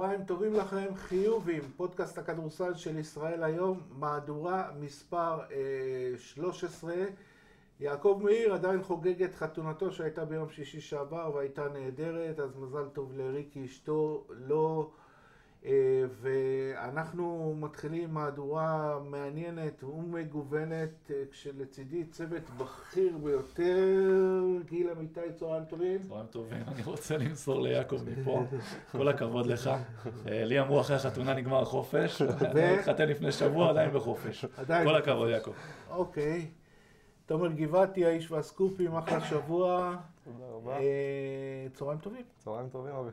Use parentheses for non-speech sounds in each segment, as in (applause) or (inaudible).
צהריים טובים לכם, חיובים, פודקאסט הכדורסל של ישראל היום, מהדורה מספר אה, 13. יעקב מאיר עדיין חוגג את חתונתו שהייתה ביום שישי שעבר והייתה נהדרת, אז מזל טוב לריקי אשתו, לא... אה, ואנחנו מתחילים מהדורה מעניינת ומגוונת, אה, כשלצידי צוות בכיר ביותר, גיל אמיתי, צהריים טובים. צהריים טובים, אני רוצה למסור ליעקב מפה, כל הכבוד לך. אה, לי אמרו אחרי החתונה נגמר החופש, אני התחתן לפני שבוע, עדיין בחופש. כל הכבוד יעקב. אוקיי. תומר גבעתי, האיש והסקופים, אחלה שבוע. תודה רבה. צהריים טובים. צהריים טובים, אבי.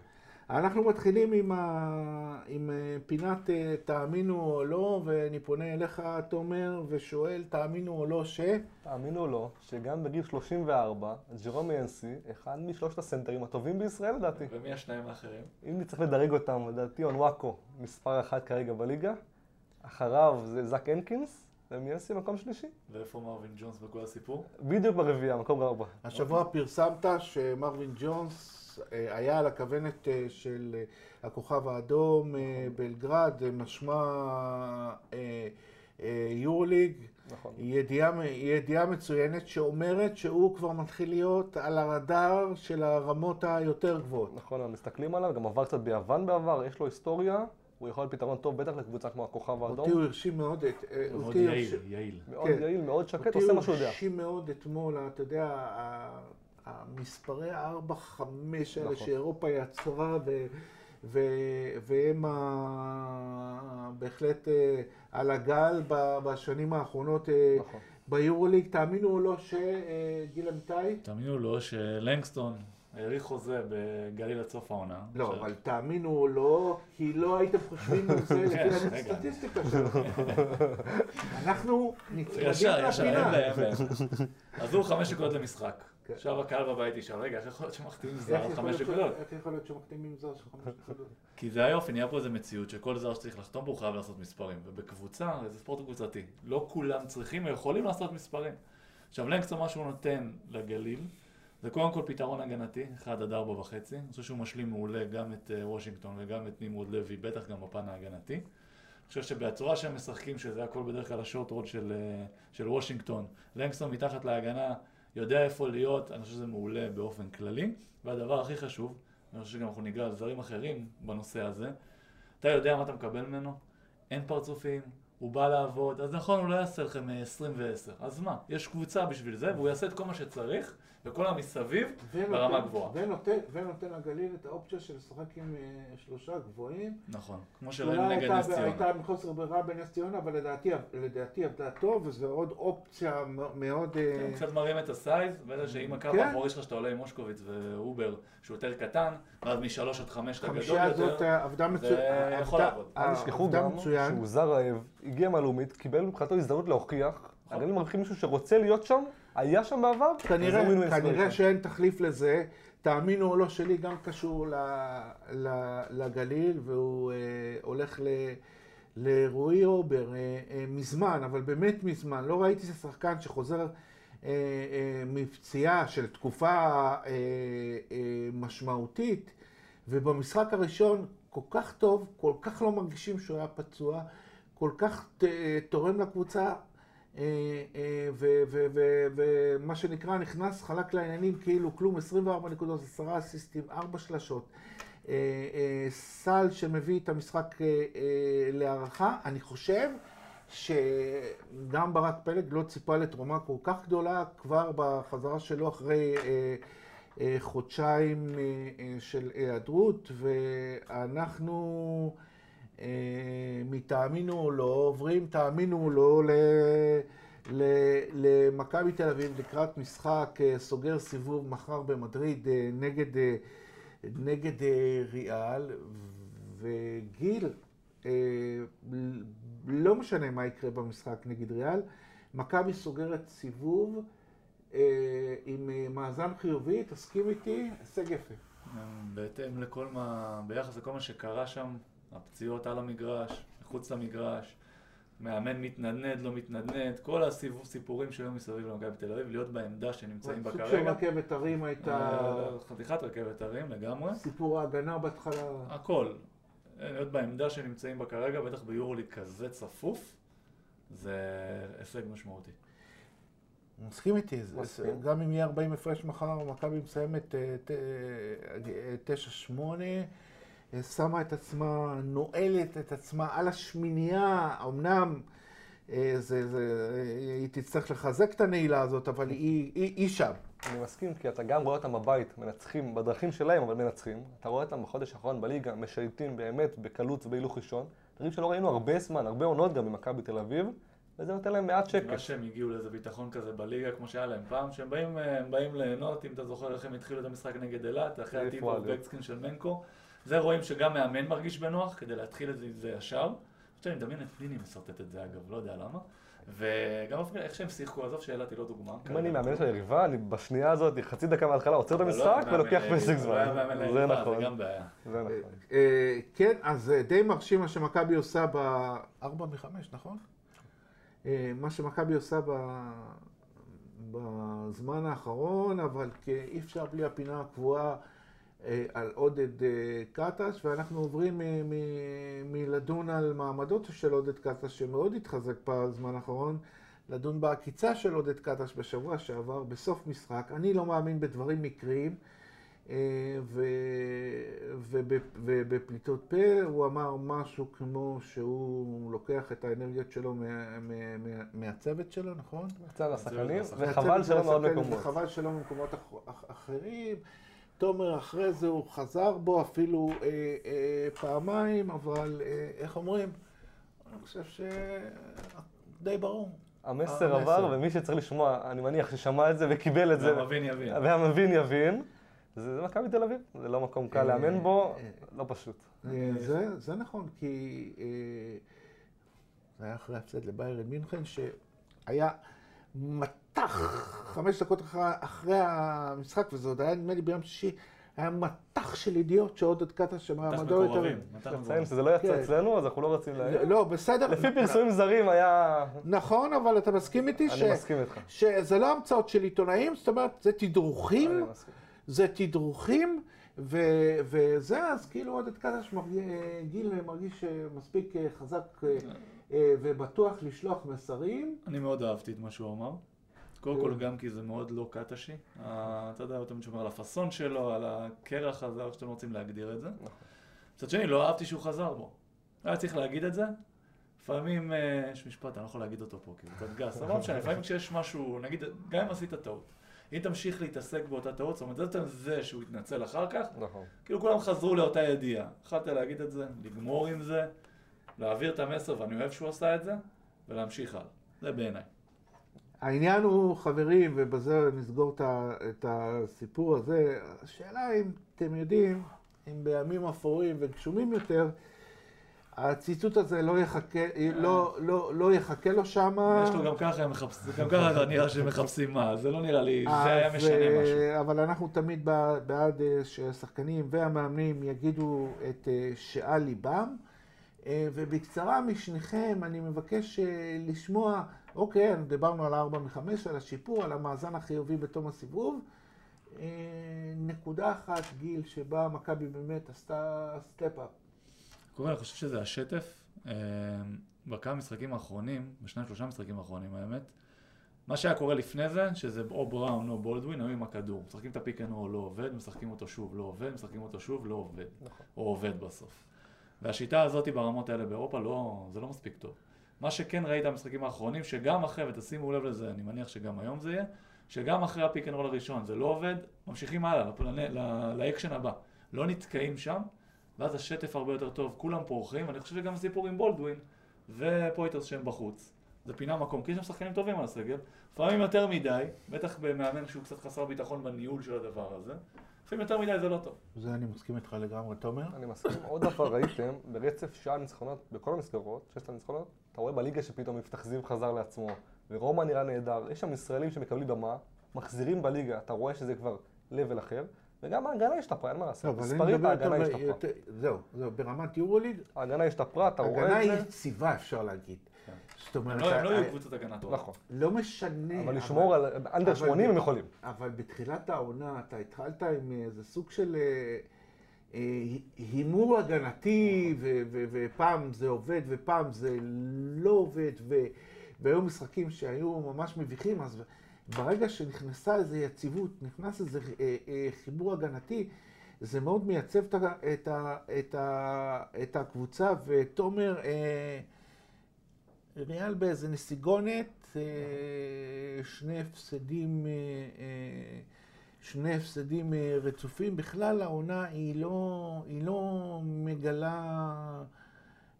אנחנו מתחילים עם, ה... עם אה, פינת אה, תאמינו או לא, ואני פונה אליך, תומר, ושואל, תאמינו או לא ש... תאמינו או לא, שגם בגיל 34, ג'רום ינסי, אחד משלושת הסנטרים הטובים בישראל לדעתי. ומי השניים האחרים? אם נצטרך לדרג אותם, לדעתי אונוואקו, מספר אחת כרגע בליגה. אחריו זה זאק הנקינס, ומיאנסי מקום שלישי. ואיפה מרווין ג'ונס בכל הסיפור? בדיוק ברביעייה, מקום ארבע. השבוע פרסמת שמרווין ג'ונס היה על הכוונת אה, של אה, הכוכב האדום בלגרד, משמע יורליג. נכון. ידיעה, ידיעה מצוינת שאומרת שהוא כבר מתחיל להיות על הרדאר של הרמות היותר גבוהות. נכון, מסתכלים עליו, גם עבר קצת ביוון בעבר, יש לו היסטוריה. הוא יכול להיות פתרון טוב בטח לקבוצה כמו הכוכב האדום. אותי הוא הרשים מאוד. מאוד יעיל, יעיל. מאוד יעיל, מאוד שקט, עושה מה שהוא יודע. אותי הוא הרשים מאוד אתמול, אתה יודע, המספרי ה-4-5 האלה נכון. שאירופה יצרה, ו, ו, והם ה, בהחלט אה, על הגל בשנים האחרונות אה, נכון. ביורוליג. תאמינו או לא שגיל אמיתי? תאמינו או לא שלנגסטון האריך חוזה בגליל עד סוף העונה. לא, אבל תאמינו או לא, כי לא הייתם חושבים על זה (laughs) לפי הסטטיסטיקה שלו. (laughs) אנחנו נצמדים לפינה. ישר, אין להם, אין להם. עזרו חמש נקודות למשחק. כן. עכשיו הקהל בבית ישאל, רגע, איך יכול להיות שמחתימים זר על חמש נקודות? איך יכול להיות שמחתימים זר של חמש נקודות? כי זה היופי, נהיה פה איזה מציאות שכל זר שצריך לחתום בו חייב לעשות מספרים. ובקבוצה, זה ספורט קבוצתי. לא כולם צריכים או יכולים לעשות מספרים. עכשיו, לנגסטון מה שהוא נותן לגליל, זה קודם כל פתרון הגנתי, 1 עד 4 וחצי. אני חושב שהוא משלים מעולה גם את אה, וושינגטון וגם את נמרוד לוי, בטח גם בפן ההגנתי. אני חושב שבצורה שהם משחקים, שזה הכל בדרך כלל השורט רוד של, אה, של וושינגטון, לנגסטון מתחת להגנה, יודע איפה להיות, אני חושב שזה מעולה באופן כללי. והדבר הכי חשוב, אני חושב שגם אנחנו ניגע על דברים אחרים בנושא הזה, אתה יודע מה אתה מקבל ממנו, אין פרצופים, הוא בא לעבוד, אז נכון, הוא לא יעשה לכם 20 אה, ו-10, אז מה? יש קבוצה בשביל זה, והוא יעשה את כל מה שצריך, וכל המסביב ברמה גבוהה. ונותן, ונותן לגליל את האופציה של לשחק עם uh, שלושה גבוהים. נכון, כמו שראינו נגד נס ציונה. הייתה מחוסר ברירה בנס ציונה, אבל לדעתי, לדעתי עבדה טוב, וזו עוד אופציה מאוד... אה, כן, קצת מרים את ה size, ואלה שאם הקו כן. האחורי שלך שאתה עולה עם מושקוביץ ואובר, שהוא יותר קטן, ואז משלוש עד חמש אתה גדול יותר, הזאת עבדה מצוין. זה יכול לעבוד. אל תשכחו גם שהוא זר רעב. הגיע מהלאומית, קיבל מבחינתו הזדמנות להוכיח, הגליל נכון. מרוויחים מישהו שרוצה להיות שם, היה שם בעבר, כנראה, כנראה שאין תחליף לזה, תאמינו או לא שלי גם קשור ל, ל, לגליל, והוא אה, הולך ל... לרועי אובר אה, אה, מזמן, אבל באמת מזמן, לא ראיתי איזה שחקן שחוזר אה, אה, מפציעה של תקופה אה, אה, משמעותית, ובמשחק הראשון כל כך טוב, כל כך לא מרגישים שהוא היה פצוע, כל כך תורם לקבוצה, אה, אה, ומה שנקרא נכנס חלק לעניינים כאילו כלום, 24 נקודות, 10 אסיסטים, 4 שלשות. אה, סל שמביא את המשחק להערכה. אני חושב שגם ברק פלג לא ציפה לתרומה כל כך גדולה כבר בחזרה שלו אחרי חודשיים של היעדרות, ואנחנו... אה, מתאמינו לא, עוברים תאמינו או לא למכבי תל אביב לקראת משחק אה, סוגר סיבוב מחר במדריד אה, נגד, נגד ריאל, וגיל, לא משנה מה יקרה במשחק נגד ריאל, מכבי סוגרת סיבוב עם מאזן חיובי, תסכים איתי, הישג יפה. בהתאם לכל מה, ביחס לכל מה שקרה שם, הפציעות על המגרש, מחוץ למגרש, מאמן מתנדנד, לא מתנדנד, כל הסיפורים שהיו מסביב למכבי בתל אביב, להיות בעמדה שנמצאים בה כרגע. סוג של רכבת הרים הייתה... חתיכת רכבת הרים לגמרי. סיפור ההגנה בהתחלה. הכל. להיות בעמדה שנמצאים בה כרגע, בטח ביורוליג כזה צפוף, זה הישג משמעותי. מסכים איתי, מסכים. גם אם יהיה 40 הפרש מחר, מכבי מסיימת אה, ת- אה, 9-8, אה, שמה את עצמה, נועלת את עצמה על השמינייה, אמנם אה, זה, זה, אה, היא תצטרך לחזק את הנעילה הזאת, אבל היא, היא, היא שם. אני מסכים, כי אתה גם רואה אותם בבית, מנצחים בדרכים שלהם, אבל מנצחים. אתה רואה אותם בחודש האחרון בליגה, משייטים באמת בקלות ובהילוך ראשון. דברים שלא ראינו הרבה זמן, הרבה עונות גם במכבי תל אביב, וזה נותן להם מעט שקט. שהם הגיעו לאיזה ביטחון כזה בליגה, כמו שהיה להם פעם, שהם באים, אה, באים ליהנות, אם אתה זוכר איך הם התחילו את המשחק נגד אילת, אחרי העיפו הטיפו עליהם. בקסקין של מנקו. זה רואים שגם מאמן מרגיש בנוח, כדי להתחיל את זה, זה ישר. עכשיו אני מדמיין את פניני משרטט את זה אגב, לא יודע למה. וגם איך שהם שיחקו, עזוב שאילת היא לא דוגמה. אם אני מאמן של היריבה, אני בשנייה הזאת, חצי דקה מההתחלה עוצר את לא המשחק ולוקח פסק לא זמן. מאמן זה נכון, זה גם בעיה. זה נכון. אה, כן, אז אה, די מרשים מה שמכבי עושה ב-4 מ-5, נכון? אה, מה שמכבי עושה ב... בזמן האחרון, אבל אי אפשר בלי הפינה הקבועה על עודד אה, קטש, ואנחנו עוברים אה, מ- מלדון על מעמדות של עודד קטש, שמאוד התחזק בזמן האחרון, לדון בעקיצה של עודד קטש בשבוע שעבר, בסוף משחק. אני לא מאמין בדברים מקריים. אה, ובפליטות פה הוא אמר משהו כמו שהוא לוקח את האנרגיות שלו מה- מה- מה- מהצוות שלו, נכון? לשחקנים, מהצוות וחבל שלא מאוד מהצוות מקומות. וחבל שלא ממקומות אח- אח- אחרים. תומר אחרי זה הוא חזר בו אפילו אה, אה, פעמיים, אבל אה, איך אומרים? אני חושב שדי ברור. המסר המסר. עבר, ומי שצריך לשמוע, אני מניח ששמע את זה וקיבל את זה, והמבין יבין. והמבין יבין. זה זה מכבי תל אביב, זה לא מקום קל אה, לאמן בו, אה, לא פשוט. אה, זה, זה נכון, כי אה, זה היה אחרי ההפסד לביירן מינכן, שהיה מטח חמש דקות אחרי, אחרי המשחק, וזה עוד היה נדמה לי ביום שישי, היה מטח של ידיעות שעודד קטש מתח שמעמדו יותר... מקורבים. מתח צריך לציין מקורבים. שזה לא יצא כן. אצלנו, אז אנחנו לא רוצים להעיר. לא, בסדר. לפי פרסומים זרים היה... נכון, אבל אתה מסכים איתי ש... אני מסכים איתך. שזה לא המצאות של עיתונאים, זאת אומרת, זה תדרוכים. אני מסכים. זה תדרוכים, ו, וזה אז כאילו עודד קדש מרגיש, גיל מרגיש אה, מספיק אה, חזק אה, אה, ובטוח לשלוח מסרים. אני מאוד אהבתי את מה שהוא אמר. קודם כל גם כי זה מאוד לא קטשי. אה, אתה יודע, הוא תמיד שומר על הפאסון שלו, על הקרח הזה, איך שאתם רוצים להגדיר את זה. מצד שני, לא אהבתי שהוא חזר בו. היה צריך להגיד את זה. לפעמים, אה, יש משפט, אני לא יכול להגיד אותו פה, כי הוא קצת גס, אבל לא משנה, לפעמים כשיש משהו, נגיד, גם אם עשית טעות, אם תמשיך להתעסק באותה טעות, זאת אומרת, זה יותר זה שהוא יתנצל אחר כך, נכון. כאילו כולם חזרו לאותה ידיעה. יכולת להגיד את זה, לגמור עם זה, להעביר את המסר, ואני אוהב שהוא עשה את זה, ולהמשיך הלאה. זה בעיניי. העניין הוא, חברים, ובזה נסגור את הסיפור הזה, השאלה אם אתם יודעים, אם בימים אפורים וגשומים יותר, הציטוט הזה לא יחכה, לא, לא, לא יחכה לו שמה. יש לו גם ככה, הם מחפשים- גם ככה נראה שהם מחפשים מה, זה לא נראה לי, זה היה משנה אה, משהו. אבל אנחנו תמיד בע- בעד אה, שהשחקנים והמאמנים יגידו את אה, שעל ליבם. ובקצרה משניכם אני מבקש לשמוע, אוקיי, דיברנו על ה-4 מ-5, על השיפור, על המאזן החיובי בתום הסיבוב. אה, נקודה אחת, גיל, שבה מכבי באמת עשתה step-up. קודם אני חושב שזה השטף. אה, בכמה משחקים האחרונים, בשניים שלושה משחקים האחרונים האמת, מה שהיה קורה לפני זה, שזה או בראון או בולדווין, היו עם הכדור. משחקים את ה pick and לא עובד, משחקים אותו שוב, לא עובד, משחקים אותו שוב, לא עובד. נכון. או עובד בסוף. והשיטה הזאת ברמות האלה באירופה, לא, זה לא מספיק טוב. מה שכן ראית במשחקים האחרונים, שגם אחרי, ותשימו לב לזה, אני מניח שגם היום זה יהיה, שגם אחרי ה pick and roll הראשון זה לא עובד, ממשיכים הלאה, לאקשן הבא. לא נתקעים שם, ואז השטף הרבה יותר טוב, כולם פורחים, אני חושב שגם הסיפור עם בולדווין ופויתרס שהם בחוץ. זה פינה מקום, כי יש שם שחקנים טובים על הסגל, לפעמים יותר מדי, בטח במאמן שהוא קצת חסר ביטחון בניהול של הדבר הזה, לפעמים יותר מדי זה לא טוב. זה אני מסכים איתך לגמרי, תומר. אני מסכים. עוד דבר ראיתם, ברצף שישה ניצחונות בכל המסגרות, ששת הניצחונות, אתה רואה בליגה שפתאום יפתח זיו חזר לעצמו, ורומא נראה נהדר, יש שם ישראלים שמקבלים במה, מחזירים בליגה, אתה רואה שזה כבר level אחר, וגם ההגנה השתפרה, אין מה לא, לעשות. אני מספרית ההגנה השתפרה. זהו, זהו, ברמת יורוליג, ההגנה השתפרה, אתה רואה את היא זה. יציבה, אפשר להגיד. זאת אומרת, לא, הם לא ה- יהיו קבוצת הגנה טובה. נכון. לא משנה. אבל לשמור על אנדר אבל 80 הם יכולים. אבל בתחילת העונה אתה התחלת עם איזה סוג של אה, אה, הימור הגנתי, ו- ו- ופעם זה עובד ופעם זה לא עובד, ו- והיו משחקים שהיו ממש מביכים, אז ברגע שנכנסה איזו יציבות, נכנס איזה אה, אה, חיבור הגנתי, זה מאוד מייצב את, ה- את, ה- את, ה- את הקבוצה, ותומר, אה, ריאל באיזה נסיגונת, אה, שני הפסדים, אה, אה, שני הפסדים אה, רצופים. בכלל העונה היא לא, היא לא מגלה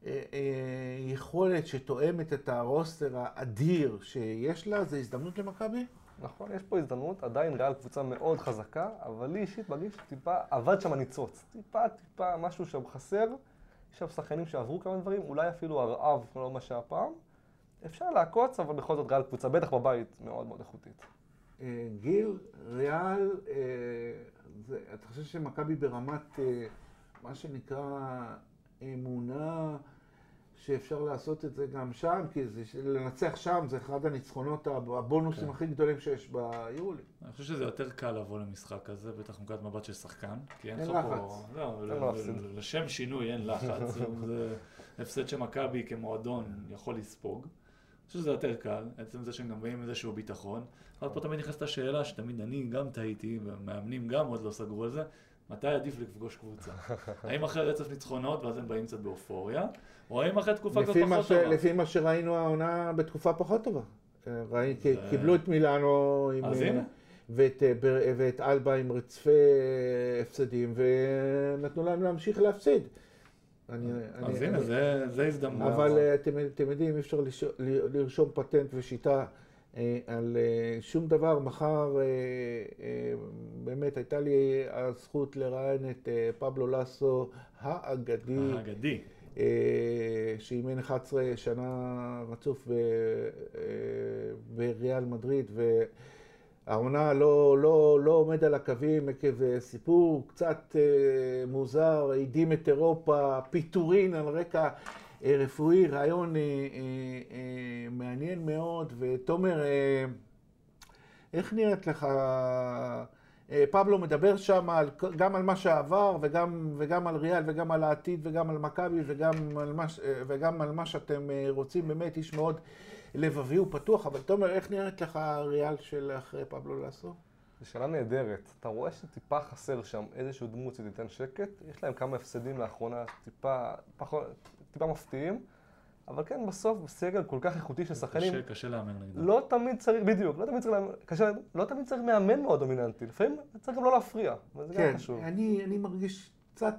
אה, אה, יכולת שתואמת את הרוסטר האדיר שיש לה, זו הזדמנות למכבי? נכון, יש פה הזדמנות, עדיין ריאל קבוצה מאוד חזקה, אבל לי אישית מרגיש שטיפה אבד שם הניצוץ. טיפה, טיפה, משהו שם חסר. יש שם שחקנים שעברו כמה דברים, אולי אפילו הרעב, לא מה שהיה פעם. אפשר לעקוץ, אבל בכל זאת ריאל קבוצה, בטח בבית, מאוד מאוד איכותית. אה, גיל, ריאל, אה, זה, אתה חושב שמכבי ברמת אה, מה שנקרא אמונה שאפשר לעשות את זה גם שם? כי זה, לנצח שם זה אחד הניצחונות, הבונוסים כן. הכי גדולים שיש ביולי. אני חושב שזה יותר קל לבוא למשחק כזה, בטח מנקודת מבט של שחקן, כי אין אין לך פה... לחץ. לא, אין לשם שינוי אין לחץ, (laughs) זה הפסד שמכבי כמועדון יכול לספוג. שזה יותר קל, עצם זה שהם גם באים עם איזשהו ביטחון. אבל פה תמיד נכנסת השאלה, שתמיד אני גם טעיתי, והמאמנים גם עוד לא סגרו על זה, מתי עדיף לפגוש קבוצה? (laughs) האם אחרי רצף ניצחונות, ואז הם באים קצת באופוריה, או האם אחרי תקופה קצת פחות ש, טובה? לפי מה שראינו העונה בתקופה פחות טובה. אה, ראי, זה- קיבלו את מילאנו עם, אז אה, הנה. ואת, אה, ואת אלבה עם רצפי הפסדים, ונתנו להם להמשיך להפסיד. אני, אז אני- הנה, זה- זה הזדמנות. אבל אה, אתם, אתם יודעים, אי אפשר לש- לרשום פטנט ושיטה אה, על אה, שום דבר. מחר, אה, אה, באמת, הייתה לי הזכות לראיין את אה, פבלו לסו האגדי, האגדי. אה, שאימן 11 שנה רצוף ב- אה, בריאל מדריד, והעונה לא, לא, לא עומד על הקווים עקב אה, סיפור קצת אה, מוזר, הדהים את אירופה, פיטורין על רקע אה, רפואי, רעיון אה, אה, אה, מעניין מאוד, ותומר, אה, איך נראית לך... אה, פבלו מדבר שם על, גם על מה שעבר וגם, וגם על ריאל וגם על העתיד וגם על מכבי וגם, אה, וגם על מה שאתם אה, רוצים, באמת איש מאוד לבבי ופתוח, אבל תומר, איך נראית לך ריאל של אחרי פבלו לאסו? זו שאלה נהדרת. אתה רואה שטיפה חסר שם איזשהו דמות שתיתן שקט. יש להם כמה הפסדים לאחרונה, טיפה, פחות, טיפה מפתיעים. אבל כן, בסוף, סגל כל כך איכותי של שחקנים, קשה- קשה להמר נגדם. לא תמיד צריך, בדיוק, לא תמיד צריך, לאמן- קשה, לא תמיד צריך מאמן מאוד דומיננטי. לפעמים צריך גם לא להפריע, וזה כן, גם חשוב. אני, אני מרגיש קצת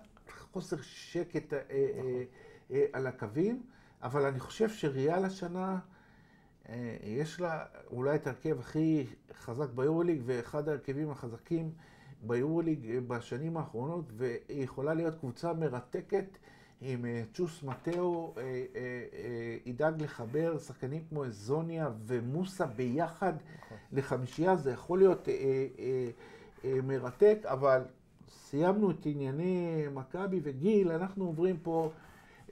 חוסר שקט אה, אה, אה, על הקווים, אבל אני חושב שריאל השנה, אה, יש לה אולי את ההרכב הכי חזק ביורוליג, ואחד ההרכבים החזקים ביורוליג אה, בשנים האחרונות, והיא יכולה להיות קבוצה מרתקת. אם אה, צ'וס מטאו אה, אה, אה, ידאג לחבר שחקנים כמו זוניה ומוסה ביחד לחמישייה, זה יכול להיות אה, אה, אה, מרתק, אבל סיימנו את ענייני מכבי וגיל, אנחנו עוברים פה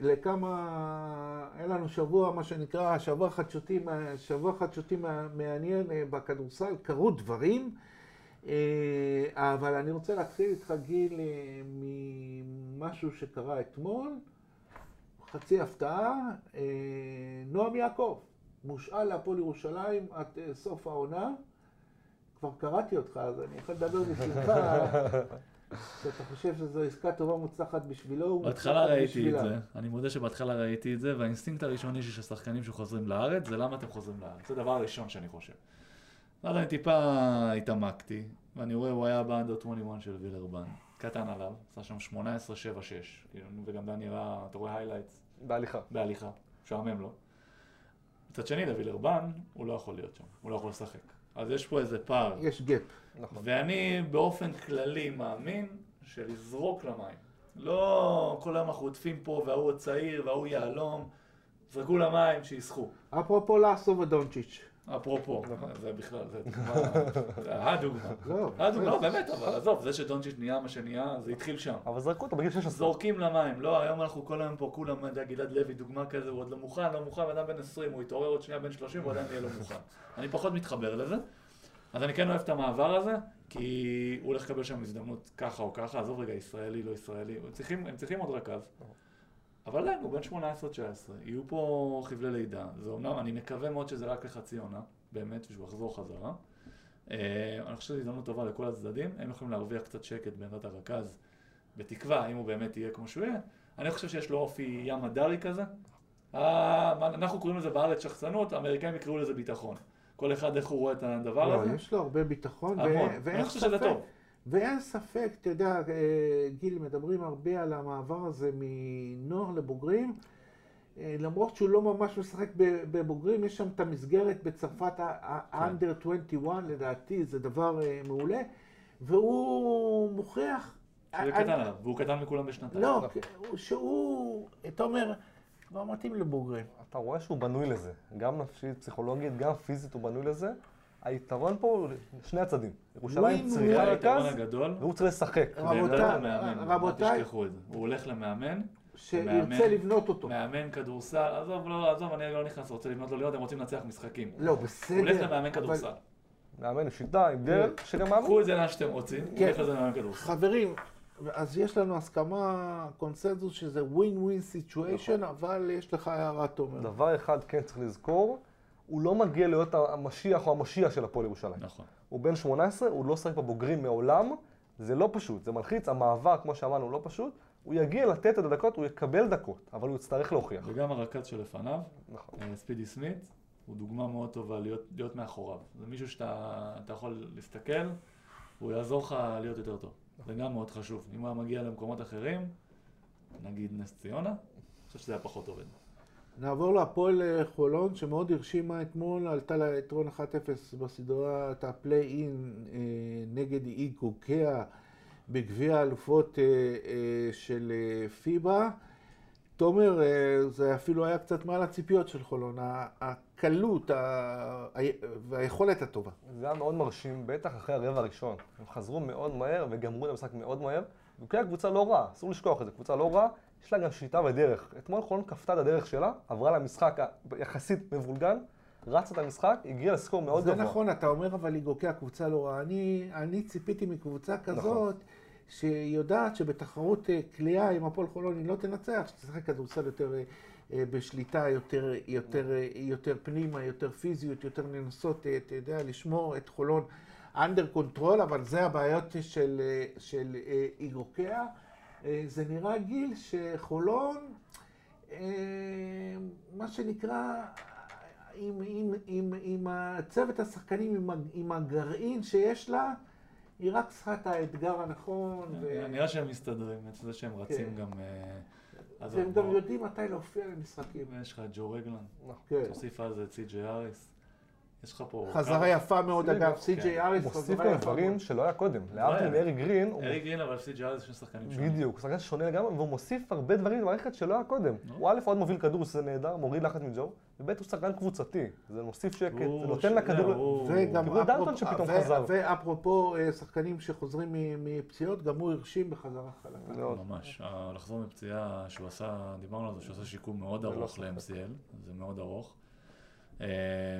לכמה, היה לנו שבוע, מה שנקרא, שבוע חדשותי, שבוע חדשותי מעניין אה, בכדורסל, קרו דברים, אה, אבל אני רוצה להתחיל איתך גיל אה, ממשהו שקרה אתמול, חצי הפתעה, נועם יעקב, מושאל להפועל ירושלים עד סוף העונה. כבר קראתי אותך, אז אני יכול לדבר בשבילך, (laughs) שאתה חושב שזו עסקה טובה מוצלחת בשבילו. בהתחלה ומוצלחת ראיתי את בשבילה. זה, אני מודה שבהתחלה ראיתי את זה, והאינסטינקט הראשוני של שחקנים שחוזרים לארץ, זה למה אתם חוזרים לארץ. זה הדבר הראשון שאני חושב. ואז אני טיפה התעמקתי, ואני רואה, הוא היה באנדר 21 של וילרבן, קטן עליו, עשה שם 18-7-6, כאילו, וגם דני ראה, אתה רואה highlights בהליכה. בהליכה, משעמם לו. מצד שני, לווילרבן, הוא לא יכול להיות שם, הוא לא יכול לשחק. אז יש פה איזה פער. יש gap. נכון. ואני באופן כללי מאמין שלזרוק למים. לא כל היום אנחנו עוטפים פה וההוא הצעיר וההוא יהלום. זרקו למים, שישחו. אפרופו לאסו ודונצ'יץ'. אפרופו, נכון. זה בכלל, זה דוגמה, הדוגמה. (laughs) הדוגמה, לא, באמת, אבל עזוב, זה שדונצ'יץ' נהיה מה שנהיה, זה התחיל שם. אבל זרקו אותו בגיל 16. זורקים למים, לא, היום אנחנו כל היום פה, כולם, אתה יודע, גלעד לוי, דוגמה כזה, הוא עוד לא מוכן, לא מוכן, אדם בן 20, הוא יתעורר עוד שנייה בן 30, הוא עדיין יהיה לא מוכן. אני פחות מתחבר לזה. אז אני כן אוהב את המעבר הזה, כי הוא הולך לקבל שם הזדמנות ככה או ככה, עזוב רגע, ישראלי, לא ישראלי, הם צריכים, הם צריכים עוד רכז. אבל עדיין, הוא בן 18-19, יהיו פה חבלי לידה. זה אומנם, אני מקווה מאוד שזה רק לחצי עונה, באמת, ושהוא יחזור חזרה. אה, אני חושב שזו הזדמנות טובה לכל הצדדים, הם יכולים להרוויח קצת שקט בעמדת הרכז, בתקווה, אם הוא באמת יהיה כמו שהוא יהיה. אני חושב שיש לו אופי ים הדרי כזה. אה, אנחנו קוראים לזה בארץ שחצנות, האמריקאים יקראו לזה ביטחון. כל אחד איך הוא רואה את הדבר לא, הזה. יש לו הרבה ביטחון, ו- המון. ואין חושב שזה ספק- טוב. ואין ספק, אתה יודע, אה, גיל, מדברים הרבה על המעבר הזה מנוער לבוגרים. אה, למרות שהוא לא ממש משחק בבוגרים, יש שם את המסגרת בצרפת, כן. ה-under 21, לדעתי, זה דבר אה, מעולה. והוא מוכיח... אני- קטן עליו, והוא קטן מכולם בשנתיים. לא, שהוא, אתה אומר, כבר מתאים לבוגרים. אתה רואה שהוא בנוי לזה, גם נפשית, פסיכולוגית, גם פיזית הוא בנוי לזה. היתרון פה הוא שני הצדדים. ירושלים ווין צריכה רכז, הגדול. והוא צריך לשחק. רבותיי. אל תשכחו את זה. הוא הולך למאמן, שירצה. לבנות אותו. מאמן כדורסל, עזוב, לא, עזוב, אני לא נכנס, רוצה לבנות לו להיות, הם רוצים לנצח משחקים. לא, הוא בסדר. הולך למאמן כדורסל. מאמן עם שיטה, עם דרך, שגם מאמן. קחו את זה לאן שאתם רוצים, הוא כן. הולך לזה למאמן כדורסל. חברים, אז יש לנו הסכמה, קונסנזוס, שזה win win situation, אבל יש לך הערה, תומר. דבר אחד כן צריך לזכור, הוא לא מגיע להיות המשיח או המשיח של הפועל ירושלים. נכון. הוא בן 18, הוא לא שחק בבוגרים מעולם, זה לא פשוט, זה מלחיץ, המעבר, כמו שאמרנו, הוא לא פשוט. הוא יגיע לתת את הדקות, הוא יקבל דקות, אבל הוא יצטרך להוכיח. וגם הרכז שלפניו, נכון. אה, ספידי סמית, הוא דוגמה מאוד טובה להיות, להיות מאחוריו. זה מישהו שאתה אתה יכול להסתכל, והוא יעזור לך להיות יותר טוב. זה גם מאוד חשוב. אם הוא היה מגיע למקומות אחרים, נגיד נס ציונה, אני חושב שזה היה פחות עובד. נעבור להפועל אה, חולון, שמאוד הרשימה אתמול, עלתה לה יתרון 1-0 בסדרת הפליי-אין אה, נגד אי קוקיה בגביע האלופות אה, של פיבה. תומר, אה, זה אפילו היה קצת מעל הציפיות של חולון, הקלות והיכולת הטובה. זה היה מאוד מרשים, בטח אחרי הרבע הראשון. הם חזרו מאוד מהר וגמרו את המשחק מאוד מהר. וכן, קבוצה לא רעה, אסור לשכוח את זה, קבוצה לא רעה, יש לה גם שיטה ודרך. אתמול חולון כפתה את הדרך שלה, עברה למשחק ה- יחסית מבולגן, רצה את המשחק, הגיעה לסקור מאוד זה גבוה. נכון, אתה אומר, אבל לאיגוקיה קבוצה לא רעה. אני, אני ציפיתי מקבוצה כזאת, שיודעת שבתחרות אה, קליעה עם הפועל חולון היא לא תנצח, שתשחק כדורסל יותר אה, אה, בשליטה, יותר, יותר, אה, יותר פנימה, יותר פיזיות, יותר לנסות, אתה יודע, לשמור את חולון under control, אבל זה הבעיות של, של איגוקיה. אה, זה נראה גיל שחולון, מה שנקרא, עם, עם, עם, עם הצוות השחקנים, עם, עם הגרעין שיש לה, היא רק צריכה את האתגר הנכון. ו... נראה שהם מסתדרים, את זה שהם רצים כן. גם... אה, והם גם יודעים מתי להופיע למשחקים. יש לך את ג'ו רגלן, כן. תוסיף על זה את סי.ג'יי אריס. יש לך פה... חזרה יפה מאוד, אגב, סי.ג'יי כן. אריס, הוא מוסיף חזרה גם יפה דברים מאוד. שלא היה קודם. לא להבדיל היה. מארי גרין, ארי גרין, אבל סי.ג'יי אריס שני שחקנים שונים. בדיוק, הוא שחקן שונה לגמרי, והוא מוסיף הרבה דברים במערכת שלא היה קודם. הוא א' עוד מוביל כדור, שזה נהדר, מוריד לחץ מג'ו, וב' הוא שחקן קבוצתי. זה מוסיף שקט, זה נותן לכדור... כאילו דלטון אפרופו- שפתאום ו- חזר. ואפרופו אה, שחקנים שחוזרים מ- מפציעות, גם הוא הרשים בחזרה חלקה. ממש. ה- לחזור מפציעה שהוא עשה, דיברנו על זה, שהוא עשה שיקום מאוד ללא ארוך ספק. ל-MCL, זה מאוד ארוך. אה,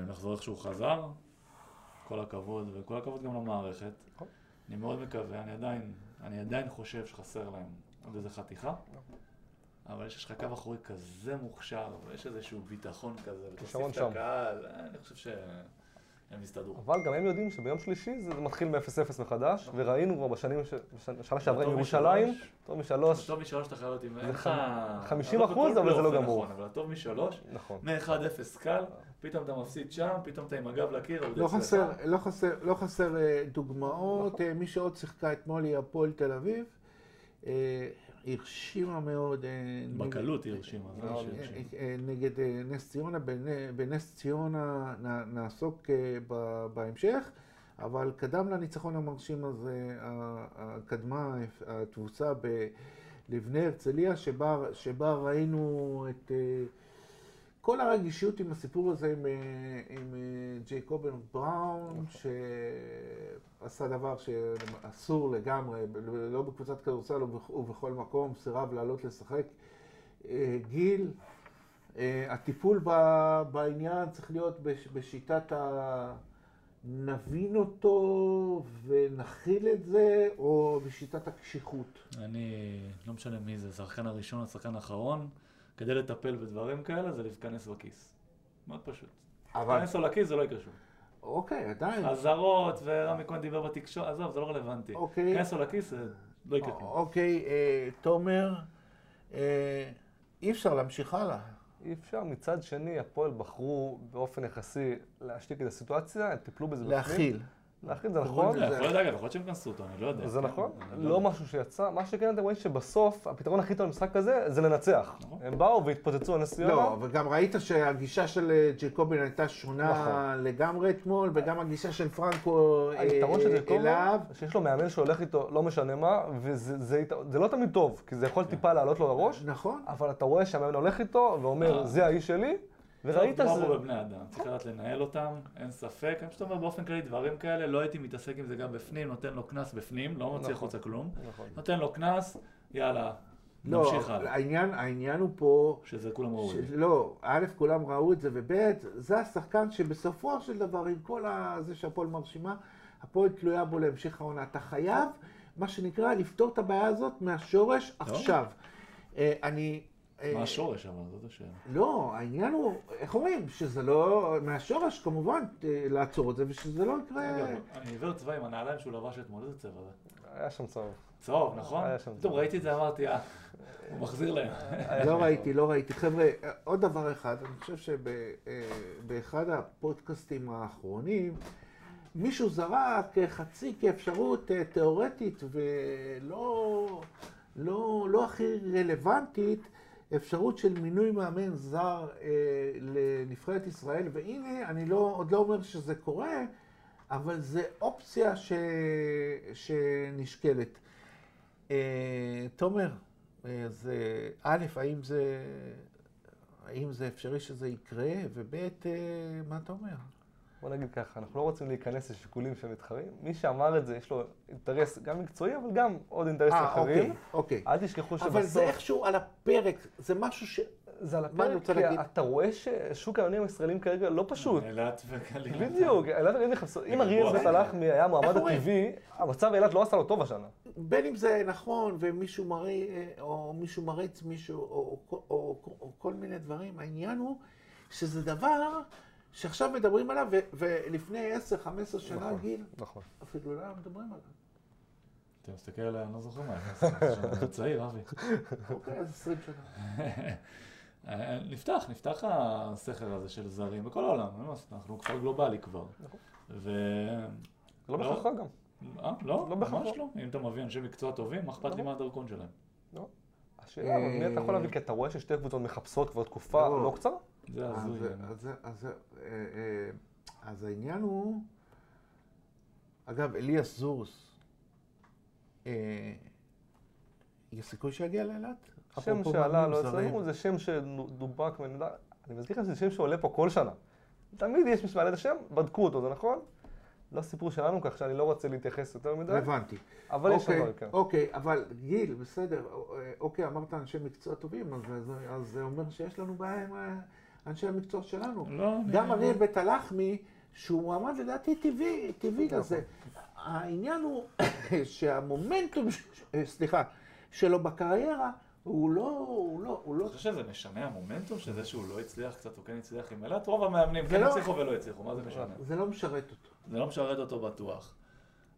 לחזור איך שהוא חזר, כל הכבוד, וכל הכבוד גם למערכת. אני מאוד מקווה, אני עדיין, אני עדיין חושב שחסר להם עוד איזה חתיכה, אבל יש לך קו אחורי כזה מוכשר, ויש איזשהו ביטחון כזה, ותוסיף את. הקהל, אה, אני חושב שהם יסתדרו. אבל גם הם יודעים שביום שלישי זה מתחיל מ-0-0 מחדש, וראינו כבר בשנים, ש- בשנה שעברה עם ירושלים. טוב משלוש, טוב משלוש אתה חייב להיות עם... אין לך- ח- 50% לא בכל אבל זה לא גמור. נכון, אבל הטוב משלוש, נכון. מ-1-0 קל, פתאום אתה מפסיד שם, פתאום אתה עם הגב לקיר, לא אצלך. חסר, לא חסר, לא חסר אה, דוגמאות. אה, מי שעוד שיחקה אתמול היא הפועל תל אביב. אה, הרשימה מאוד. בקלות היא הרשימה, נגד נס ציונה. בנ- בנס ציונה נעסוק בהמשך, אבל קדם לניצחון המרשים הזה, קדמה התבוסה בלבני הרצליה, שבה, ראינו את כל הרגישות עם הסיפור הזה עם, אה, עם אה, ג'ייקובן בראון, שעשה דבר שאסור לגמרי, לא בקבוצת כדורסל ובכ- ובכל מקום, סירב לעלות לשחק. אה, גיל, הטיפול בעניין צריך להיות בש- בשיטת ה... נבין אותו ונכיל את זה, או בשיטת הקשיחות? אני, לא משנה מי זה, השחקן הראשון, השחקן האחרון, כדי לטפל בדברים כאלה זה להיכנס בכיס. מאוד פשוט. אבל, להיכנס לו לכיס זה לא יקרה שוב. אוקיי, עדיין. אזהרות, ורמי כהן דיבר בתקשורת, עזוב, זה לא רלוונטי. אוקיי. להיכנס לו לכיס זה לא יקרה כלום. אוקיי, אה, תומר, אה, אי אפשר להמשיך הלאה. אי אפשר. מצד שני, הפועל בחרו באופן יחסי להשתיק את הסיטואציה, הם טיפלו בזה בפנים. להכיל. להכיל זה נכון. יכול להיות, אגב, יכול להיות שהם כנסו אותו, אני לא יודע. זה כן, נכון, לא יודע. משהו שיצא. מה שכן אתם רואים שבסוף, הפתרון הכי טוב למשחק הזה, זה לנצח. נכון. הם באו והתפוצצו על נס ציונה. לא, וגם ראית שהגישה של אה, ג'קובין הייתה שונה נכון. לגמרי אתמול, וגם הגישה של פרנקו אה, היתרון של ג'קובן, אליו. שיש לו מאמן שהולך איתו, לא משנה מה, וזה זה, ית- זה לא תמיד טוב, כי זה יכול טיפה לעלות לו לראש, נכון. אבל אתה רואה שהמאמן הולך איתו ואומר, אה. זה האיש שלי, וראית שזה... פה בבני אדם, צריך לדעת לנהל אותם, אין ספק. אני פשוט אומר באופן כללי דברים כאלה, לא הייתי מתעסק עם זה גם בפנים, נותן לו קנס בפנים, לא מוציא נכון. החוצה כלום. נכון. נותן לו קנס, יאללה, לא, נמשיך הלאה. העניין, העניין הוא פה, שזה כולם ראו. את זה. לא, א', כולם ראו את זה, וב', זה השחקן שבסופו של דבר, עם כל. זה שהפועל מרשימה, הפועל תלויה בו להמשך העונה. אתה חייב, מה שנקרא, לפתור את הבעיה הזאת מהשורש עכשיו. אה, אני... אה, מה השורש אבל, זאת השאלה. לא, העניין הוא, איך אומרים, שזה לא, מהשורש כמובן אה, לעצור את זה, ושזה לא יקרה... אני עיוור צבע עם הנעליים שהוא לבש אתמול, איזה צבע זה? היה שם צהוב. צהוב, נכון? היה שם פתאום צהוב. ראיתי את זה, אמרתי, אה, הוא מחזיר להם. לא ראיתי, לא ראיתי. חבר'ה, אה, עוד דבר אחד, אני חושב שבאחד הפודקאסטים האחרונים, מישהו זרק אה, חצי כאפשרות אה, תיאורטית ולא לא, לא הכי רלוונטית, אפשרות של מינוי מאמן זר אה, לנבחרת ישראל, והנה, אני לא, עוד לא אומר שזה קורה, אבל זה אופציה ש, שנשקלת. אה, תומר, אז אה, א', האם זה, האם זה אפשרי שזה יקרה, וב', אה, מה אתה אומר? בוא נגיד ככה, אנחנו לא רוצים להיכנס לשיקולים של מתחרים. מי שאמר את זה, יש לו אינטרס גם מקצועי, אבל גם עוד אינטרסים אה, אחרים. אוקיי, אוקיי. אל תשכחו אבל זה שבסוף, איכשהו על הפרק, זה משהו ש... זה על הפרק, כי להגיד? אתה רואה ששוק האמנים הישראלים כרגע לא פשוט. אילת וגליל. בדיוק, אילת וגליל נכנסו. אם אריאל בית הלחמי היה המועמד? הטבעי, המצב אילת לא עשה לו טוב השנה. בין אם זה נכון, ומישהו מראה, או מישהו מריץ מישהו, או, או, או, או, או כל מיני דברים, העניין הוא שזה דבר שעכשיו מדברים עליו, ו, ולפני 10-15 שנה, נכון. גיל, נכון. אפילו לא היה מדברים עליו. אתה מסתכל עליה, אני לא זוכר מה, אתה צעיר, אבי. אוקיי, אז 20 שנה. (laughs) אה, נפתח, נפתח הסכר הזה של זרים בכל העולם, אין מה לעשות, אנחנו כפר גלובלי כבר. נכון. ו... לא לא. בהכרח גם. אה, לא, לא בהכרח ממש לא. לא. אם אתה מביא אנשי מקצוע טובים, מה אכפת לי. מה הדרכון שלהם? השאלה, אבל מי אתה יכול להביא? כי אתה רואה ששתי קבוצות מחפשות כבר תקופה לא. לא קצרה. זה אז, הזוי. אז, אז, אה, אה, אז העניין הוא, אגב, אליאס זורס, אה, יש סיכוי שיגיע לאילת? השם אפרופו שעלה לא. אצלנו זה שם שדובק. אני מזכיר לכם שזה שם שעולה פה כל שנה. תמיד יש מי שמעלה את השם, בדקו אותו, זה נכון? לא סיפור שלנו, כך שאני לא רוצה להתייחס יותר מדי, הבנתי. אבל יש שם אוקיי, דברים כאלה. אוקיי, אבל גיל, בסדר, אוקיי, אמרת אנשי מקצוע טובים, אז, זה אומר שיש לנו בעיה עם אנשי המקצוע שלנו. לא, אני- גם אריאל בית הלחמי, שהוא מועמד לדעתי טבעי, טבעי. לזה. העניין הוא (coughs) שהמומנטום, אה, סליחה, שלו בקריירה, הוא לא, הוא לא, הוא לא... אתה חושב שזה משנה המומנטום שזה שהוא לא הצליח קצת או כן הצליח עם אילת? רוב המאמנים זה כן לא- הצליחו ולא הצליחו, מה זה משנה? זה לא משרת אותו. זה לא משרת אותו בטוח.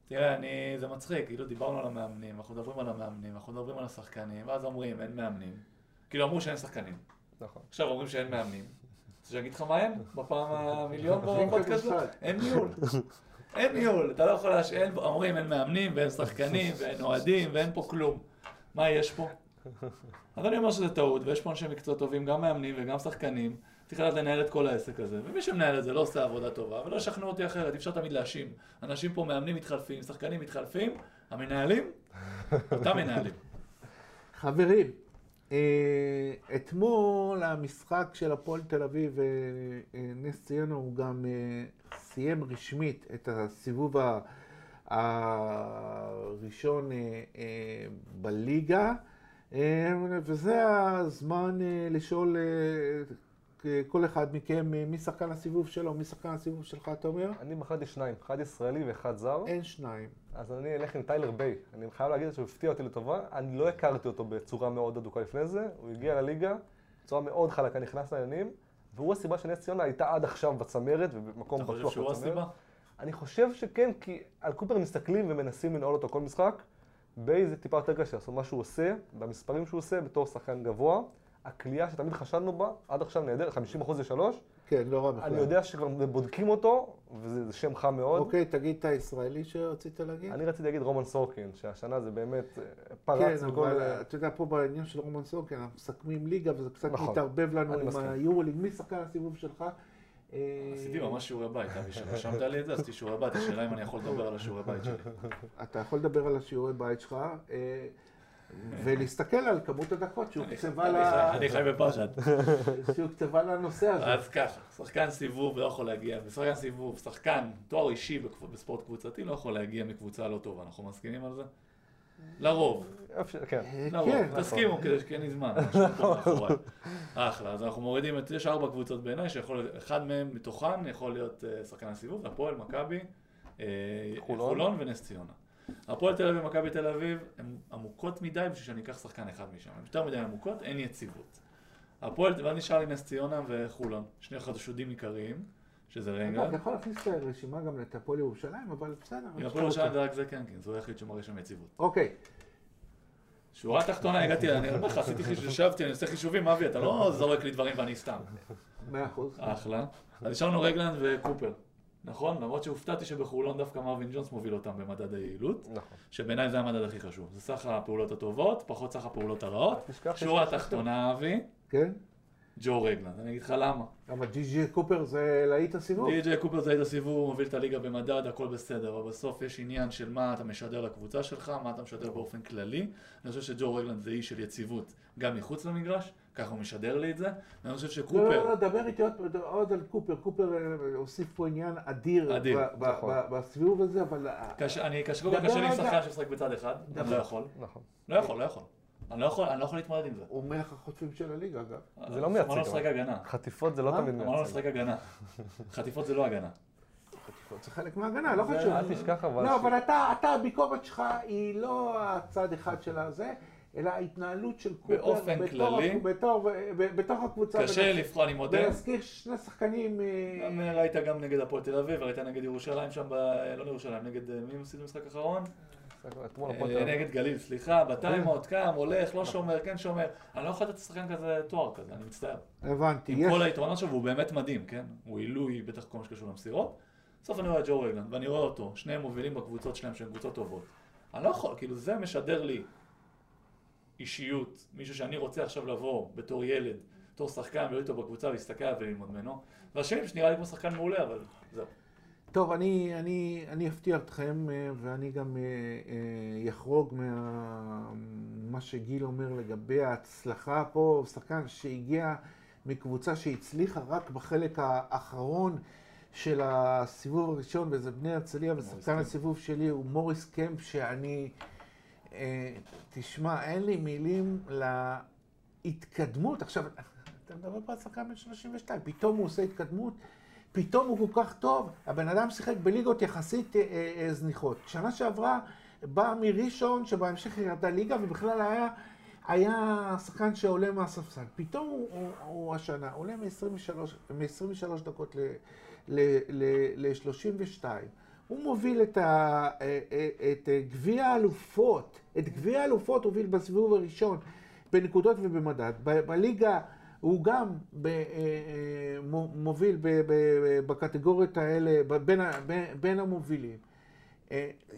תראה, אני, זה מצחיק, כאילו דיברנו על המאמנים, אנחנו מדברים על המאמנים, אנחנו מדברים על השחקנים, ואז אומרים אין מאמנים. כאילו אמרו שאין שחקנים. נכון. עכשיו אומרים שאין מאמנים. רוצה שאני אגיד לך מה אין? בפעם (laughs) המיליון (laughs) בפודקאסט? אין ניהול. אין ניהול, אתה לא יכול להש... אין... אומרים אין מאמנים ואין שחקנים (laughs) ואין אוהדים ואין פה כלום. מה יש פה? אז אני אומר שזה טעות, ויש פה אנשי מקצוע טובים, גם מאמנים וגם שחקנים. צריך לדעת לנהל את כל העסק הזה, ומי שמנהל את זה לא עושה עבודה טובה, ולא ישכנעו אותי אחרת, אי אפשר תמיד להאשים. אנשים פה מאמנים מתחלפים, שחקנים מתחלפים, המנהלים, אותם מנהלים. חברים, אתמול המשחק של הפועל תל אביב ונס ציונה הוא גם אה, סיים רשמית את הסיבוב הראשון אה, אה, בליגה, אה, וזה הזמן אה, לשאול אה, אה, כל אחד מכם, אה, מי שחקן הסיבוב שלו, מי שחקן הסיבוב שלך, אתה אומר? אני בחרתי שניים, אחד ישראלי ואחד זר. אין שניים. אז אני אלך עם טיילר ביי. אני חייב להגיד שהוא הפתיע אותי לטובה. אני לא הכרתי אותו בצורה מאוד הדוקה לפני זה. הוא הגיע לליגה בצורה מאוד חלקה, נכנס לעניינים, והוא הסיבה שנס ציונה הייתה עד עכשיו בצמרת ובמקום אתה בטוח חושב שהוא הסיבה? אני חושב שכן, כי על קופר מסתכלים ומנסים לנעול אותו כל משחק. ביי זה טיפה יותר קשה, לעשות מה שהוא עושה, במספרים שהוא עושה, בתור שחקן גבוה. הכלייה שתמיד חשדנו בה, עד עכשיו נהדרת, 50% זה שלוש. כן, לא רע בכלל. אני יודע שכבר בודקים אותו, וזה זה שם חם מאוד. אוקיי, תגיד את הישראלי שרצית להגיד? אני רציתי להגיד רומן סורקין, שהשנה זה באמת אה, כן, פרץ בכל... אבל אתה יודע, פה בעניין של רומן סורקין, אנחנו מסכמים ליגה וזה קצת נכון, מתערבב לנו עם. היורוליג. מי שחקן הסיבוב שלך? אה, עשיתי ממש שיעורי בית, אבי, שרשמת לי את זה, עשיתי שיעורי בית, השאלה אם אני יכול לדבר על השיעורי בית שלי. אתה יכול לדבר על השיעורי בית שלך, אה, ולהסתכל על כמות הדקות שהוקצבה אני ל- אני חי בפחד. שהוקצבה לנושא הזה. אז ככה, שחקן סיבוב לא יכול להגיע, ושחקן סיבוב, שחקן, תואר אישי בספורט קבוצתי לא יכול להגיע מקבוצה לא טובה, אנחנו מסכימים על זה? לרוב, כן. אה, לרוב, כן, תסכימו כדי שכן לי זמן. (laughs) אחלה, אז אנחנו מורידים את, יש ארבע קבוצות בעיניי, שיכול, אחד מהם מתוכן יכול להיות אה, שחקן הסיבוב, הפועל, מכבי, אה. חולון ונס ציונה. הפועל תל אביב ומכבי תל אביב הן עמוקות מדי בשביל שאני אקח שחקן אחד משם, הן יותר מדי עמוקות, אין יציבות. הפועל, ואז נשאר לי נס ציונה וחולון, שני חשודים עיקריים, שזה רגע. אתה יכול להכניס את הרשימה גם את הפועל ירושלים, אבל בסדר. עם הפועל ירושלים זה רק זה קנקין, זה הוא היחיד שמראה שם יציבות. אוקיי, שורה תחתונה, הגעתי, אני אומר לך, עשיתי חישוב, ישבתי, אני עושה חישובים, אבי, אתה לא זורק לי דברים ואני סתם. מאה אחוז. אחלה. אז נשארנו רגלנד וקופר. נכון? למרות שהופתעתי שבחולון דווקא מרווין ג'ונס מוביל אותם במדד היעילות, נכון. שבעיניי זה המדד הכי חשוב. זה סך הפעולות הטובות, פחות סך הפעולות הרעות. שורה לך שחקן. תחתונה, אבי, כן? ג'ו רגלנד. אני אגיד לך למה. אבל ג'י ג'י קופר זה להיט הסיבוב. די.ג'יי קופר זה היית הסיבוב, הוא מוביל את הליגה במדד, הכל בסדר, אבל בסוף יש עניין של מה אתה משדר לקבוצה שלך, מה אתה משדר באופן כללי. אני חושב שג'ו רגלנד זה איש של יציבות גם מחוץ למגרש, ככה הוא משדר לי את זה. ואני חושב לא, לא, שקופר, לא, דבר איתי עוד, עוד על קופר. קופר אה, הוסיף פה עניין אדיר, אדיר, ב- ב- נכון. ב- בסיבוב הזה, אבל... אה, קש- אני קשה קודם כל דבר קשה לי עם. שחקן שמשחק בצד אחד, אני. לא יכול. נכון. לא יכול, לא יכול. אני לא יכול, אני לא יכול להתמודד עם זה. הוא מלך החוטפים של הליגה, אגב. זה לא מייצג, אמרנו. לשחק הגנה. חטיפות זה לא? תמיד אמרנו מייצג. לשחק הגנה. חטיפות זה לא הגנה. זה חלק מההגנה, לא חשוב. אל תשכח אבל... לא, אבל אתה, אתה, הביקורת שלך היא לא הצד אחד של הזה, אלא ההתנהלות של קופר. באופן בתור- כללי. בתור, ב- בתוך הקבוצה. קשה ונז- לבחור, אני מודה. ולהזכיר שני שחקנים... אה, גם אה, ראית גם נגד הפועל תל אביב, ראית נגד ירושלים שם, ב... לא ירושלים, נגד אה, מי הם במשחק האחרון? נגד גליל, סליחה, בטיימאוט, קם, הולך, לא שומר, כן שומר. אני לא יכול לתת לשחקן כזה תואר כזה, אני מצטער. הבנתי. עם כל היתרונות שלו, והוא באמת מדהים, כן? הוא עילוי, בטח כל מה שקשור למסירות. בסוף אני רואה את ג'ו רגלנד, ואני רואה אותו, שניהם מובילים בקבוצות שלהם, שהן קבוצות טובות. אני לא יכול, כאילו זה משדר לי אישיות, מישהו שאני רוצה עכשיו לבוא בתור ילד, בתור שחקן, ולהיות איתו בקבוצה ולהסתכל וללמוד ממנו. והשני שנראה לי כמו שחקן מעולה, אבל זהו. טוב, אני, אני, אני אפתיע אתכם, אה, ואני גם אה, אה, אחרוג ממה שגיל אומר לגבי ההצלחה פה, שחקן שהגיע מקבוצה שהצליחה רק בחלק האחרון של הסיבוב הראשון, וזה בני הרצליה, ושחקן. הסיבוב שלי הוא מוריס קמפ, שאני, אה, תשמע, אין לי מילים להתקדמות. עכשיו, אתה מדבר פה על שחקן בן 32, פתאום הוא עושה התקדמות. פתאום הוא כל כך טוב, הבן אדם שיחק בליגות יחסית אה, אה, זניחות. שנה שעברה בא מראשון, שבהמשך ירדה ליגה, ובכלל היה, היה שחקן שעולה מהספסל. פתאום הוא, הוא, הוא השנה עולה מ-23, מ-23 דקות ל-32. הוא מוביל את, ה, אה, אה, את אה, גביע האלופות, את גביע האלופות הוביל בסיבוב הראשון בנקודות ובמדד. ב- בליגה הוא גם ב, מו- מוביל ב, ב, בקטגוריות האלה, בין, בין, המובילים.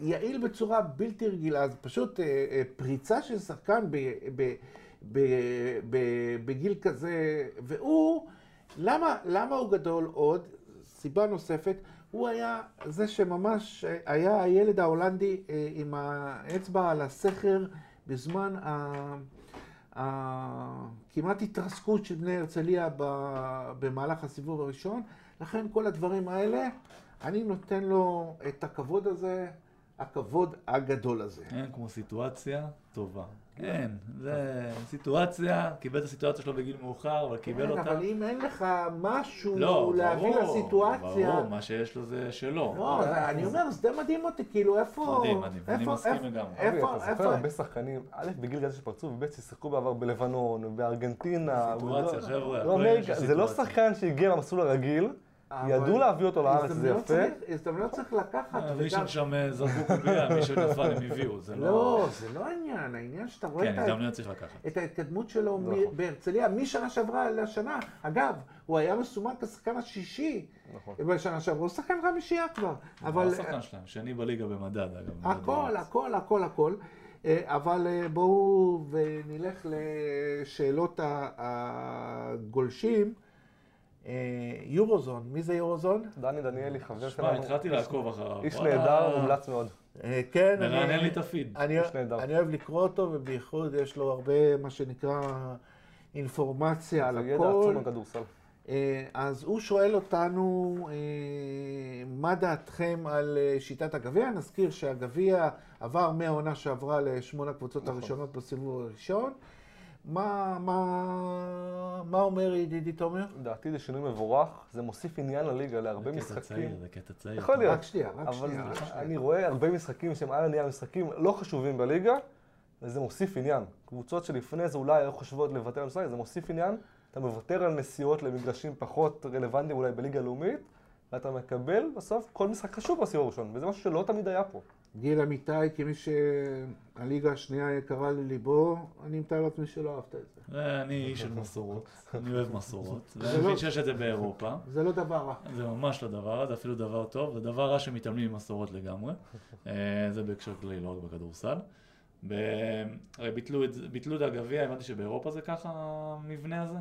יעיל בצורה בלתי רגילה, זה פשוט פריצה של שחקן ב, ב, ב, ב, בגיל כזה, והוא, למה, למה הוא גדול עוד? סיבה נוספת, הוא היה זה שממש היה הילד ההולנדי אה, עם האצבע על הסכר בזמן. הכמעט התרסקות של בני הרצליה במהלך הסיבוב הראשון, לכן כל הדברים האלה, אני נותן לו את הכבוד הזה הכבוד הגדול הזה. אין כמו סיטואציה טובה. אין, זה סיטואציה, קיבל את הסיטואציה שלו בגיל מאוחר, אבל קיבל כן, אותה. אבל אם אין לך משהו לא, להביא לסיטואציה... ברור, מה שיש לו זה שלו. לא, זה- אני אומר, זה די מדהים אותי, כאילו, איפה... מדהים, מדהים, אני מסכים לגמרי. איפה, אתה איפה... זוכר הרבה שחקנים, א', בגיל כזה שפרצו, וב', ששיחקו בעבר בלבנון, בארגנטינה. סיטואציה, חבר'ה, לא זה לא. שחקן שהגיע למסלול הרגיל, ידעו להביא אותו לארץ, זה יפה. הזדמנויות צריך לקחת. אה, ראשון שם זרקו קובייה, מי שנפל הם הביאו, זה לא... לא, זה לא העניין, העניין שאתה רואה כן, את ה- הזדמנויות צריך לקחת. את ההתקדמות שלו נכון. בהרצליה, משנה שעברה לשנה. אגב, הוא היה מסומן כשחקן השישי נכון. בשנה שעברה, הוא שחקן חמישייה כבר. אבל הוא השחקן שלהם, שני בליגה במדד, אגב. הכל. הכל, הכל, הכל. אה, אבל אה, בואו ונלך לשאלות הגולשים. אה, יורוזון, מי זה יורוזון? דני דניאלי, חבר שמע, שלנו. התחלתי איש- לעקוב אחריו. איש נהדר, מומלץ מאוד. אה, כן, מרענן אני- לי את הפיד. אני, איש נהדר. אני אוהב לקרוא אותו, ובייחוד יש לו הרבה, מה שנקרא, אינפורמציה על זה ידע הכל. עצום על. אה, אז הוא שואל אותנו, מה דעתכם על שיטת הגביע? נזכיר שהגביע עבר מהעונה שעברה לשמונה הקבוצות נכון. הראשונות בסיבוב הראשון. מה, מה, מה אומר ידידי תומר? לדעתי זה שינוי מבורך, זה מוסיף עניין לליגה להרבה זה קטע משחקים. צעיר, זה קטע צעיר. יכול להיות. רק שנייה, רק אבל שנייה. שנייה. אני רואה הרבה משחקים שהם על הנייר משחקים לא חשובים בליגה, וזה מוסיף עניין. קבוצות שלפני זה אולי היו חושבות לוותר על משחק, זה מוסיף עניין. אתה מוותר על נסיעות למגרשים פחות רלוונטיים אולי בליגה הלאומית, ואתה מקבל בסוף כל משחק חשוב בסיבוב הראשון, וזה משהו שלא תמיד היה פה. גיל אמיתי, כמי שהליגה השנייה יקרה לליבו, אני מתאר לעצמי שלא אהבת את זה. אה, אני איש של מסורות, אני אוהב מסורות. ואני לא- מבין שיש את זה באירופה. זה לא דבר רע. זה ממש לא דבר רע, זה אפילו דבר טוב, זה דבר רע שמתעלמים ממסורות לגמרי. אה, זה בהקשר כללי, לא רק בכדורסל. זה- ביטלו את הגביע, הבנתי שבאירופה זה ככה המבנה הזה?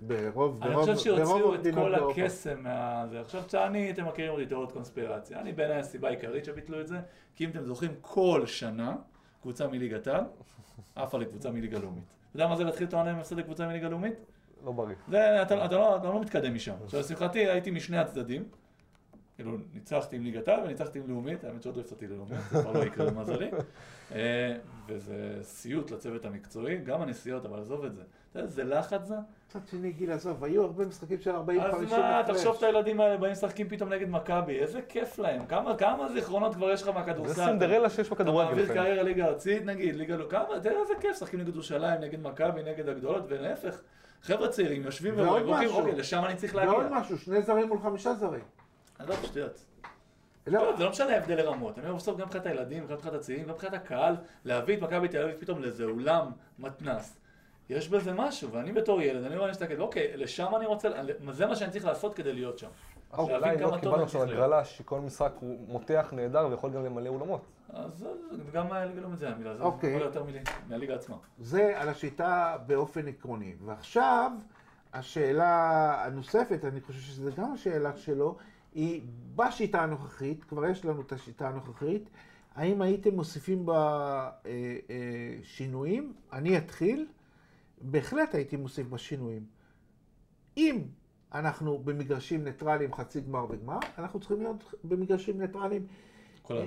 ברוב, אני ברוב, חושב שהוציאו את כל. הקסם מה... זה. עכשיו, שאני, אתם מכירים אותי תיאוריות קונספירציה. אני בעיניי הסיבה העיקרית שביטלו את זה, כי אם אתם זוכרים, כל שנה קבוצה מליגת העל עפה לקבוצה מליגה לאומית. אתה יודע מה זה להתחיל את העונה עם הפסד לקבוצה מליגה לאומית? לא בריא. זה, אתה, אתה, לא, אתה לא מתקדם משם. עכשיו, לשמחתי הייתי משני הצדדים. כאילו, ניצחתי עם ליגת העל וניצחתי עם לאומית, האמת שעוד לא הפסדתי ללאומית, זה כבר לא יקרה למזלי. אה, וזה סיוט לצוות המקצועי, גם הנסיעות, אבל עזוב את זה. אתה יודע, זה לחץ זה. מצד שני, גיל, עזוב, היו הרבה משחקים של 40-50 אז מה, תחשוב את הילדים האלה באים משחקים פתאום נגד מכבי, איזה כיף להם. כמה, כמה זיכרונות כבר יש לך מהכדורסל. זה סינדרלה שיש אתה בכדורגל. מעביר לפעמים. קריירה ליגה ארצית נגיד, ליגה לא... כמה, תראה איזה כיף, משחקים נגד ירושלים, נגד מכבי, נגד הגדולות, ולהפך. חבר'ה צעירים יושבים ועוד ורואים, אוקיי, לשם אני צריך ועוד להגיע. משהו, שני זרים מול חמישה זרים. עזוב, שטויות. לא, לא, זה לא משנה ההבדל לרמות. אני אומר בסוף גם מבחינת הילדים, גם מבחינת הצעירים, גם מבחינת הקהל, להביא את מכבי תל אביב פתאום לאיזה אולם מתנ"ס. יש בזה משהו, ואני בתור ילד, אני אומר להסתכל, אוקיי, לשם אני רוצה, זה מה שאני צריך לעשות כדי להיות שם. כמה לא קיבלנו עכשיו. הגרלה שכל משחק הוא מותח נהדר ויכול גם למלא אולמות. אז גם הליגה לא מזה המילה, זה אוקיי. יכול יותר מהליגה עצמה. זה על השיטה באופן עקרוני. ועכשיו, השאלה הנוספת, אני חושב שזו גם השאלה שלו, היא בשיטה הנוכחית, כבר יש לנו את השיטה הנוכחית, האם הייתם מוסיפים בה אה, אה, שינויים? אני אתחיל. בהחלט הייתי מוסיף בה שינויים. אם אנחנו במגרשים ניטרליים חצי גמר וגמר, אנחנו צריכים להיות במגרשים ניטרליים אה. אה,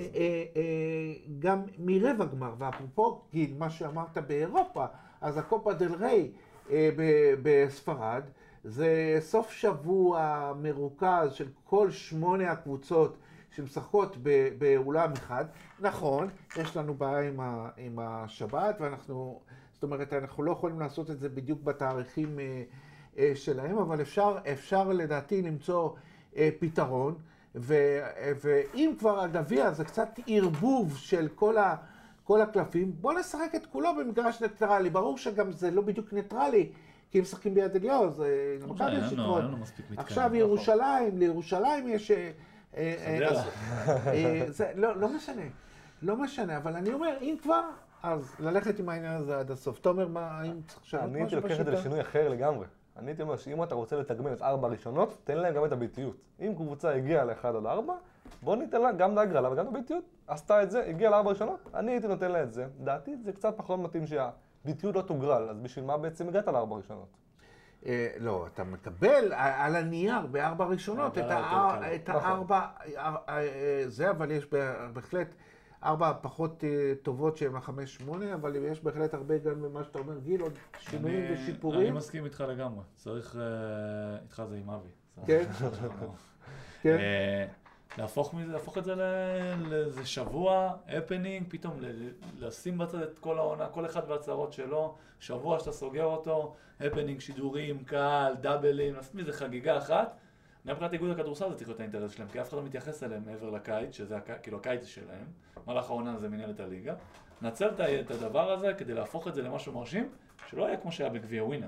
אה, גם מרבע גמר, ואפרופו גיל, מה שאמרת באירופה, אז הקופה דל ריי בספרד, זה סוף שבוע מרוכז של כל שמונה הקבוצות שמשחקות באולם אחד. נכון, יש לנו בעיה עם השבת, ואנחנו, זאת אומרת, אנחנו לא יכולים לעשות את זה בדיוק בתאריכים אה, אה, שלהם, אבל אפשר, אפשר לדעתי למצוא אה, פתרון. ו, ואם כבר הגביע זה קצת ערבוב של כל, ה, כל הקלפים, בוא נשחק את כולו במגרש ניטרלי. ברור שגם זה לא בדיוק ניטרלי, כי אם משחקים ביד אליהו, זה לא למכבי יש לנו- יתרון. עכשיו נכון. ירושלים, לירושלים יש... אה, אה. אז- אה, לא, לא משנה, לא משנה, אבל אני אומר, אם כבר, אז ללכת עם העניין הזה עד הסוף. תומר, מה, האם צריך לשנות אני הייתי לוקח את זה? לשינוי אחר לגמרי. אני הייתי אומר שאם אתה רוצה לתגמל את ארבע הראשונות, תן להם גם את הביתיות. אם קבוצה הגיעה לאחד עד ארבע, בוא ניתן לה גם להגרלה וגם לביתיות. עשתה את זה, הגיעה לארבע הראשונות, אני הייתי נותן לה את זה. לדעתי זה קצת פחות מתאים שהביתיות לא תוגרל, אז בשביל מה בעצם הגעת לארבע הראשונות? אה, לא, אתה מקבל על הנייר בארבע ראשונות את. את נכון. הארבע, אה, אה, זה, אבל יש בה- בהחלט ארבע פחות טובות שהן החמש שמונה, אבל יש בהחלט הרבה גם במה שאתה אומר, גיל, עוד שינויים אני- ושיפורים. אני מסכים איתך לגמרי. צריך... איתך זה עם אבי. כן. (laughs) להפוך מזה, להפוך את זה לאיזה שבוע, הפנינג, פתאום לשים בצד את כל העונה, כל אחד והצהרות שלו, שבוע שאתה סוגר אותו, הפנינג, שידורים, קהל, דאבלים, לעשות מזה חגיגה אחת. גם מבחינת איגוד הכדורסל זה צריך להיות האינטרס שלהם, כי אף אחד לא מתייחס אליהם מעבר לקיץ, שזה הק- כאילו הקיץ שלהם, מהלך העונה זה מנהלת הליגה. נצל את הדבר הזה כדי להפוך את זה למשהו מרשים, שלא יהיה כמו שהיה בגביע ווינר.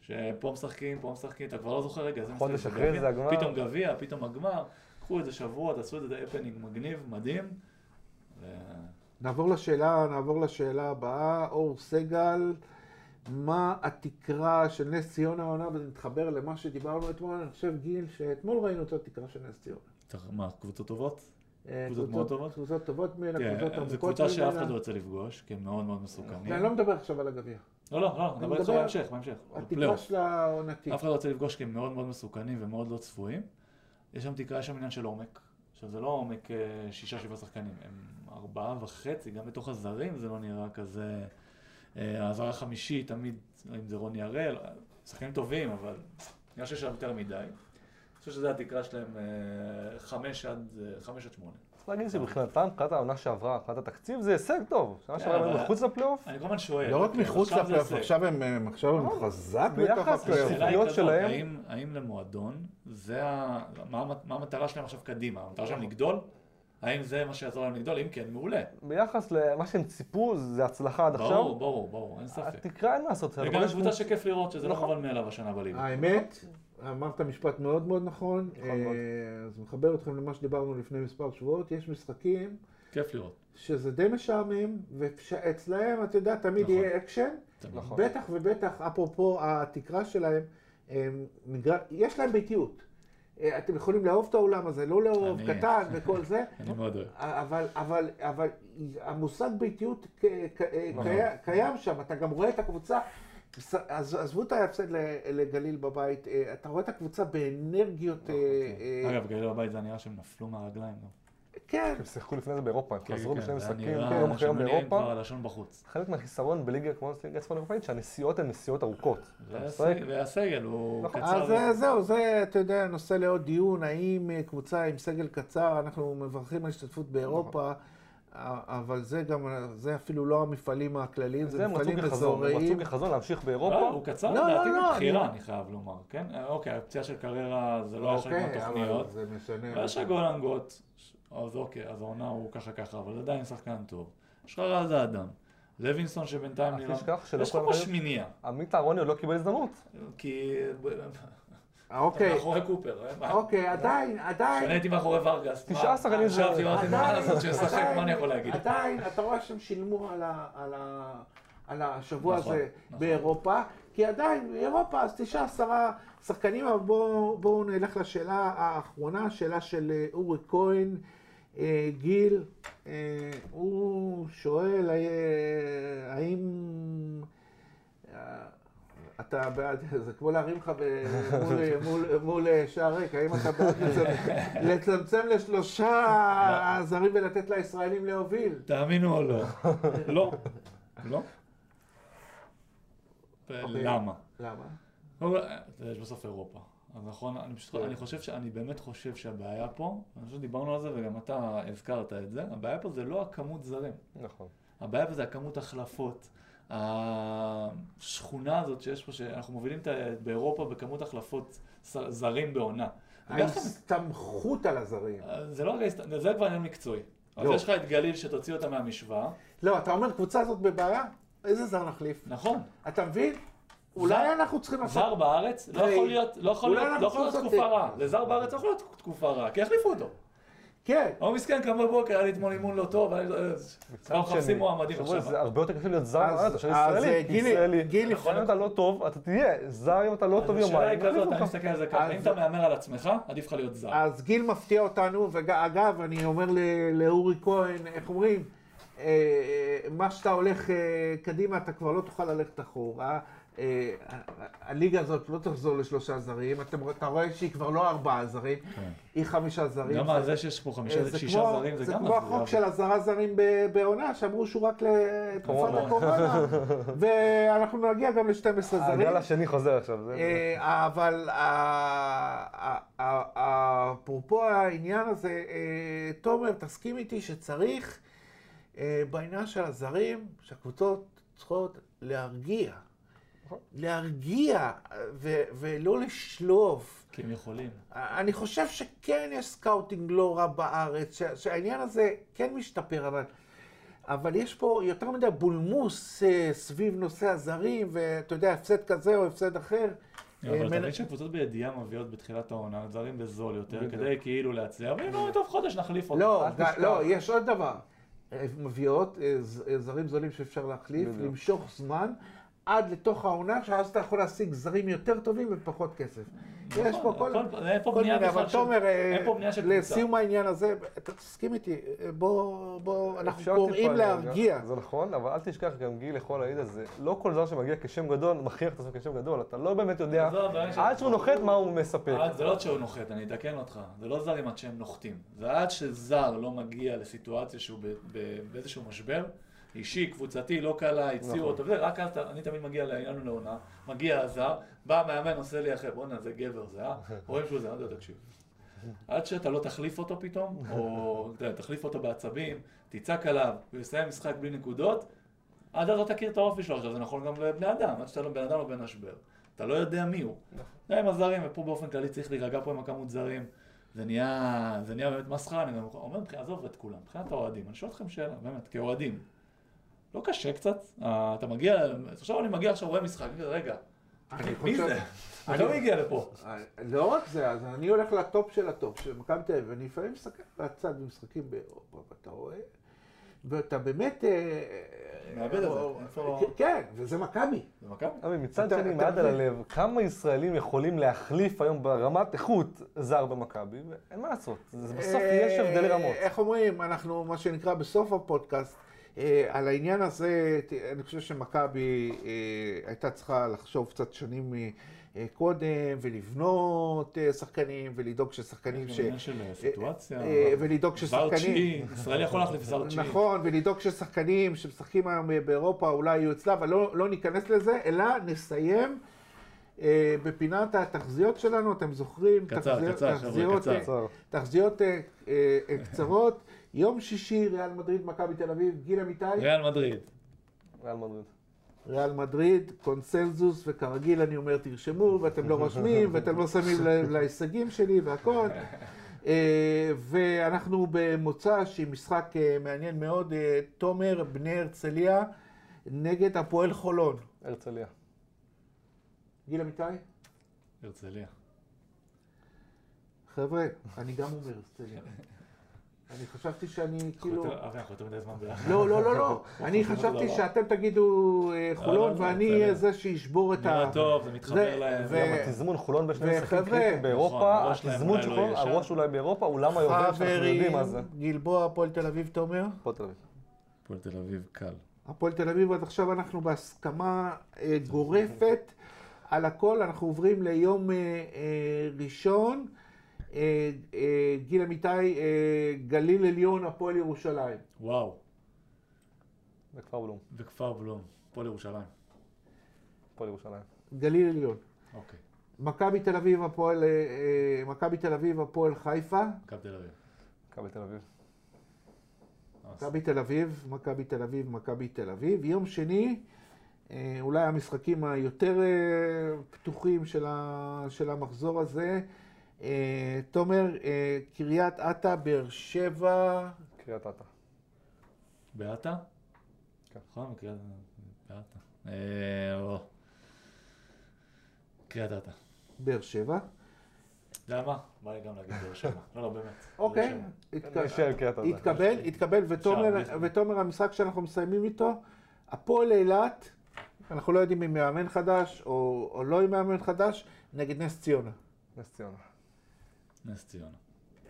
שפה משחקים, פה משחקים, אתה כבר לא זוכר רגע, חודש אחרי זה הגמר. פתאום גביע, פתאום הגמר, קחו איזה שבוע, תעשו את זה הפנינג מגניב, מדהים. ו- נעבור לשאלה, נעבור לשאלה הבאה, אור סגל, מה התקרה של נס ציונה העונה, וזה מתחבר למה שדיברנו אתמול, אני חושב גיל, שאתמול ראינו את התקרה של נס ציונה. מה, קבוצות טובות? אה, קבוצות מאוד טובות? קבוצות טובות ממנה, כן, קבוצות זו עמוקות קבוצה שאף. אחד לא יוצא לפגוש, כי הם מאוד מאוד מסוכנים. ואני לא מדבר עכשיו על הגביע. לא, לא, לא, אני נדבר איתך מדבר- בהמשך, בהמשך. התקרה. שלה העונתית. אף אחד לא רוצה לפגוש כי הם מאוד מאוד מסוכנים ומאוד לא צפויים. יש שם תקרה, יש שם עניין של עומק. עכשיו זה לא עומק אה, שישה שבעה שחקנים, הם ארבעה וחצי, גם בתוך הזרים זה לא נראה כזה... אה, הזר החמישי תמיד, אם זה רוני הראל, שחקנים טובים, אבל נראה שיש שם יותר מדי. אני חושב שזה התקרה שלהם אה, אה, חמש עד שמונה. צריך להגיד שמבחינתם, מבחינת העונה שעברה, מבחינת התקציב, זה הישג טוב. שנה כן, שעברה הם אבל- היו מחוץ לפלייאוף, אני כל הזמן שואל. לא רק אוקיי, מחוץ לפלייאוף. עכשיו הם הם- עכשיו הם נכון. חזק ביחס בתוך הפלייאוף. הציפיות כזאת, שלהם- האם, למועדון, זה ה... מה, המ- מה המטרה שלהם עכשיו קדימה? המטרה שלהם לגדול? האם זה מה שיעזור להם לגדול? אם כן, מעולה. ביחס למה שהם ציפו, זה הצלחה עד ברור, עכשיו. ברור, ברור, אין ספק. התקרה אין מה לעשות. וגם יש- קבוצה שכיף לראות שזה לא נכון. מובן מאליו השנה בליגה. האמת, אמרת משפט מאוד מאוד נכון, נכון מאוד. אה, אז מחבר אתכם למה שדיברנו לפני מספר שבועות, יש משחקים כיף לראות. שזה די משעמם, ואצלהם, אתה יודע, תמיד נכון. יהיה אקשן. נכון. בטח ובטח, אפרופו התקרה שלהם, הם מגר... יש להם ביתיות. אה, אתם יכולים לאהוב את האולם הזה, לא לאהוב, אני- קטן וכל זה, (laughs) אני מאוד אוהב. אבל, אבל, אבל המושג ביתיות ק- נכון. קיים- קיים שם, אתה גם רואה את הקבוצה, עזבו את ההפסד ל- לגליל בבית, אה, אתה רואה את הקבוצה באנרגיות, אה, אה, אגב, גליל בבית זה נראה שהם נפלו מהרגליים. גם. כן, הם שיחקו לפני זה באירופה, הם כן, חזרו כן, בשני משחקים, יום כבר באירופה. חלק מהחיסרון בליגה כמו ליגה צפון אירופאית, שהנסיעות הן נסיעות ארוכות. והסגל- הוא נכון. קצר. אז זהו, זה, אתה יודע, נושא לעוד דיון, האם קבוצה עם סגל קצר, אנחנו מברכים על השתתפות באירופה, אה, אבל זה גם, זה אפילו לא המפעלים הכלליים, זה זה מפעלים כחזון, הם רצו אזוריים. כחזון להמשיך לא, באירופה. הוא קצר לא, לדעתי לא, לא, מבחירה, אני- אני חייב לומר, כן? אוקיי, הפציעה של קריירה זה לא היה אוקיי, אבל מהתוכניות. זה משנה. ויש לך גולנגוט, אז אוקיי, אז העונה הוא ככה ככה, אבל עדיין שחקן טוב. יש לך רז האדם, לוינסון שבינתיים אל נראה... תשכח שלא יש לך פה שמיניה, עמית אהרוני עוד לא קיבל הזדמנות. כי... אוקיי, מאחורי קופר. אה? אוקיי, עדיין, עדיין, הייתי מאחורי ורגס. תשעה שחקנים זה- ישבתי, אמרתי, מה לעשות, שישחק, מה אני יכול להגיד? עדיין, אתה רואה שהם שילמו על השבוע נכון, הזה נכון. באירופה, כי עדיין, באירופה אז תשעה עשרה שחקנים, אבל בואו נלך לשאלה האחרונה, שאלה של אה, אורי כהן, אה, גיל, אה, הוא שואל אה, האם... אה, אתה בעד, זה כמו להרים לך מול, מול שער ריק, האם אתה בעד לצמצם- לשלושה זרים ולתת לישראלים להוביל? תאמינו או לא. לא. לא. אוקיי. למה? למה? אה, יש בסוף אירופה. אז נכון, אני פשוט, אני חושב, ש- אני באמת חושב שהבעיה פה, אני חושב שדיברנו על זה וגם אתה הזכרת את זה, הבעיה פה זה לא הכמות זרים. נכון. הבעיה פה זה הכמות החלפות. השכונה הזאת שיש פה, שאנחנו מובילים את באירופה בכמות החלפות זרים בעונה. ההסתמכות על הזרים. זה לא רק, ההסת- זה כבר עניין מקצועי. אז לא. יש לך את גליל שתוציא אותה מהמשוואה, לא, אתה אומר, קבוצה הזאת בבעיה? איזה זר נחליף? נכון. אתה מבין? אולי אנחנו צריכים לעשות... זר בארץ לא יכול להיות, לא יכול להיות, לא יכול להיות תקופה רעה. לזר בארץ לא יכול להיות תקופה רעה, כי יחליפו אותו. כן. הוא מסכן, קם בבוקר, היה לי אתמול אימון לא טוב, היה לי- אה, אנחנו מחפשים מועמדים עכשיו. זה הרבה יותר קשה להיות זר אז, ישראלי. אה, כי גילי- ישראלי, גילי, נכון, אם אתה לא טוב, אתה תהיה. זר אם אתה לא טוב אז השאלה יומיים. היא כזאת, אני. מסתכל על זה ככה, אם אתה מהמר על עצמך, עדיף לך להיות זר. אז גיל מפתיע אותנו, ואגב, אני אומר ל- לאורי כהן, איך אומרים? אה, מה שאתה הולך קדימה, אתה כבר לא תוכל ללכת אחורה. אה, הליגה הזאת לא תחזור לשלושה זרים, אתה רואה שהיא כבר לא ארבעה זרים, כן. היא חמישה זרים. גם על זה שיש פה אה, חמישה, זה שישה כמו- זרים, זה זה גם כמו הזוי, החוק אבל- של עשרה זרים בעונה, שאמרו שהוא רק לתקופת קורונה. הקורונה, (laughs) ואנחנו נגיע גם ל-12 זרים. הגל השני חוזר עכשיו. זה- אה, אבל ה- ה- ה- אפרופו העניין הזה, אה, תומר, תסכים איתי שצריך אה, בעניין של הזרים, שהקבוצות צריכות להרגיע. להרגיע ו- ולא לשלוף. כי הם יכולים. אני חושב שכן יש סקאוטינג לא רע בארץ, ש- שהעניין הזה כן משתפר, אבל, אבל יש פה יותר מדי בולמוס אה, סביב נושא הזרים, ואתה יודע, הפסד כזה או הפסד אחר. אה, אבל אתה מבין שהקבוצות בידיעה מביאות בתחילת העונה זרים בזול יותר. כדי כאילו להצליח, ואם לא, טוב, חודש נחליף אותו. לא. לא, יש עוד דבר. מביאות אה, אה, זרים זולים שאפשר להחליף. למשוך זמן. עד לתוך העונה, שאז אתה יכול להשיג זרים יותר טובים בפחות כסף. יש פה כל... מיני, אבל. תומר, אה. לסיום העניין הזה, אתה תסכים איתי, אה, בוא, אנחנו קוראים להרגיע. זה נכון, אבל אל תשכח גם גיל יכול להעיד על זה. לא כל זר שמגיע כשם גדול, מכריח את עצמו כשם גדול, אתה לא באמת יודע, עד שהוא נוחת מה הוא מספק. עד- זה לא עד שהוא נוחת, אני אתקן אותך. זה לא זרים עד שהם נוחתים. זה עד שזר לא מגיע לסיטואציה שהוא ב- ב- באיזשהו משבר, אישי, קבוצתי, לא קלה, הציעו נכון. אותו, וזה, רק אז אתה- אני תמיד מגיע לעניין לעונה, מגיע הזר, בא המאמן, עושה לי אחרי, בואנה, זה גבר זה, אה? (laughs) רואים שהוא זה, אני יודע, תקשיב. עד שאתה לא תחליף אותו פתאום, או (laughs) תחליף אותו בעצבים, תצעק עליו, הוא יסיים משחק בלי נקודות, עד אז לא תכיר את האופי שלו. עכשיו זה נכון גם לבני אדם, עד שאתה לא בן אדם לא בן משבר. אתה לא יודע מי הוא. זה עם הזרים, ופה באופן כללי צריך להירגע פה עם הכמות זרים. זה נהיה, זה נהיה באמת מסחרה, אני גם אומר, עזוב את כולם, מבחינת האוהדים, אני שואל אתכם שאלה, באמת, כאוהדים. לא קשה קצת? אה, אתה מגיע, עכשיו אני מגיע עכשיו רואה משחק, רגע, אני מי חושב- זה? אני- לא מגיע לפה. אה, לא רק זה, אז אני הולך לטופ של הטופ של מכבי תל אביב, ואני לפעמים מסתכל בצד במשחקים באירופה, ואתה רואה, ואתה באמת... אה, מאבד את זה. איפה- כן, וזה מכבי. זה מכבי? אבל מצד שני, מעד על? הלב, כמה ישראלים יכולים להחליף היום ברמת איכות זר במכבי, ואין מה לעשות, זה- בסוף יש הבדלי רמות. איך אומרים, אנחנו, מה שנקרא, בסוף הפודקאסט, על העניין הזה, אני חושב שמכבי אה, הייתה צריכה לחשוב קצת שנים אה, קודם, ולבנות אה, שחקנים, ולדאוג ששחקנים ש... של סיטואציה. אה, ולדאוג זר ששחקנים... תשיעי, ישראל יכול להחליף זר תשיעי. נכון, ולדאוג ששחקנים שמשחקים היום באירופה אולי יהיו אצלה, אבל לא, לא ניכנס לזה, אלא נסיים אה, בפינת התחזיות שלנו, אתם זוכרים? קצר, תחזיות- קצר, תחזיות, קצר. אה, קצר. תחזיות אה, אה, אה, קצרות. יום שישי, ריאל מדריד, מכבי תל אביב, גיל אמיתי, ריאל מדריד. ריאל מדריד. ריאל מדריד, קונסנזוס, וכרגיל אני אומר תרשמו, ואתם לא רושמים, ואתם לא שמים לב (laughs) להישגים שלי והכל. אה, ואנחנו במוצא שהיא משחק אה, מעניין מאוד, אה, תומר בני הרצליה נגד הפועל חולון. הרצליה. גיל אמיתי? הרצליה. חבר'ה, אני גם אומר הרצליה. אני חשבתי שאני כאילו... אבי, אנחנו יותר מדי זמן ביחד. לא, לא, לא, לא. (laughs) אני חשבתי שאתם תגידו אה, חולון, לא, לא, ואני. אהיה זה שישבור את ה... נראה טוב, זה מתחבר זה- להם. ו- גם התזמון חולון בשני משחקים קריטיים באירופה, נכון, התזמון אולי של לא חולון. הראש אולי באירופה, אולם היובל שאנחנו יודעים מה זה. גלבוע, הפועל תל אביב, תומר. הפועל תל אביב. הפועל תל אביב קל. הפועל תל אביב, עד עכשיו אנחנו בהסכמה אה, גורפת על הכל. אנחנו עוברים ליום אה, אה, ראשון. אה, אה, גיל אמיתי, אה, גליל עליון, הפועל ירושלים. וואו. בכפר בלום. וכפר בלום. הפועל ירושלים. הפועל ירושלים. גליל עליון. אוקיי. מכבי תל אביב, הפועל, מכבי תל אביב, הפועל חיפה. מכבי תל אביב. מכבי תל אביב. מכבי תל אביב, מכבי תל אביב, מכבי תל אביב. יום שני, אולי המשחקים היותר פתוחים של המחזור הזה. אה, תומר, אה, קריית אתא, באר שבע, קריית אתא. באתה? כן. נכון, קריית באתה. אה, לא. קריית אתא. באר שבע. אתה יודע מה? בא לי גם להגיד באר שבע. לא, לא, באמת. אוקיי, אתא. התקבל, התקבל, ותומר, המשחק שאנחנו מסיימים איתו, הפועל אילת, אנחנו לא יודעים אם מאמן חדש או, או לא עם מאמן חדש, נגד נס ציונה. נס ציונה. נס ציונה.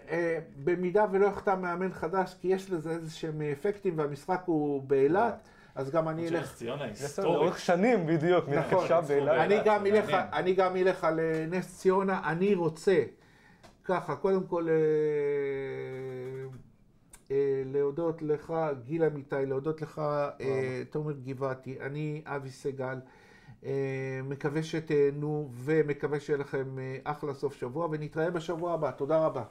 אה, במידה ולא יחתם מאמן חדש, כי יש לזה איזה שהם אפקטים והמשחק הוא באילת, אז גם אני אלך... נס ציונה היסטורית. לאורך שנים בדיוק, נכון. באילת. אני גם אלך, מעניין. אני גם אלך על אה, נס ציונה, אני רוצה, ככה, קודם כל אה, אה, להודות לך, גיל אמיתי, להודות לך, אה, תומר גבעתי, אני אבי סגל, אה, מקווה שתהנו ומקווה שיהיה לכם אה, אחלה סוף שבוע ונתראה בשבוע הבא, תודה רבה.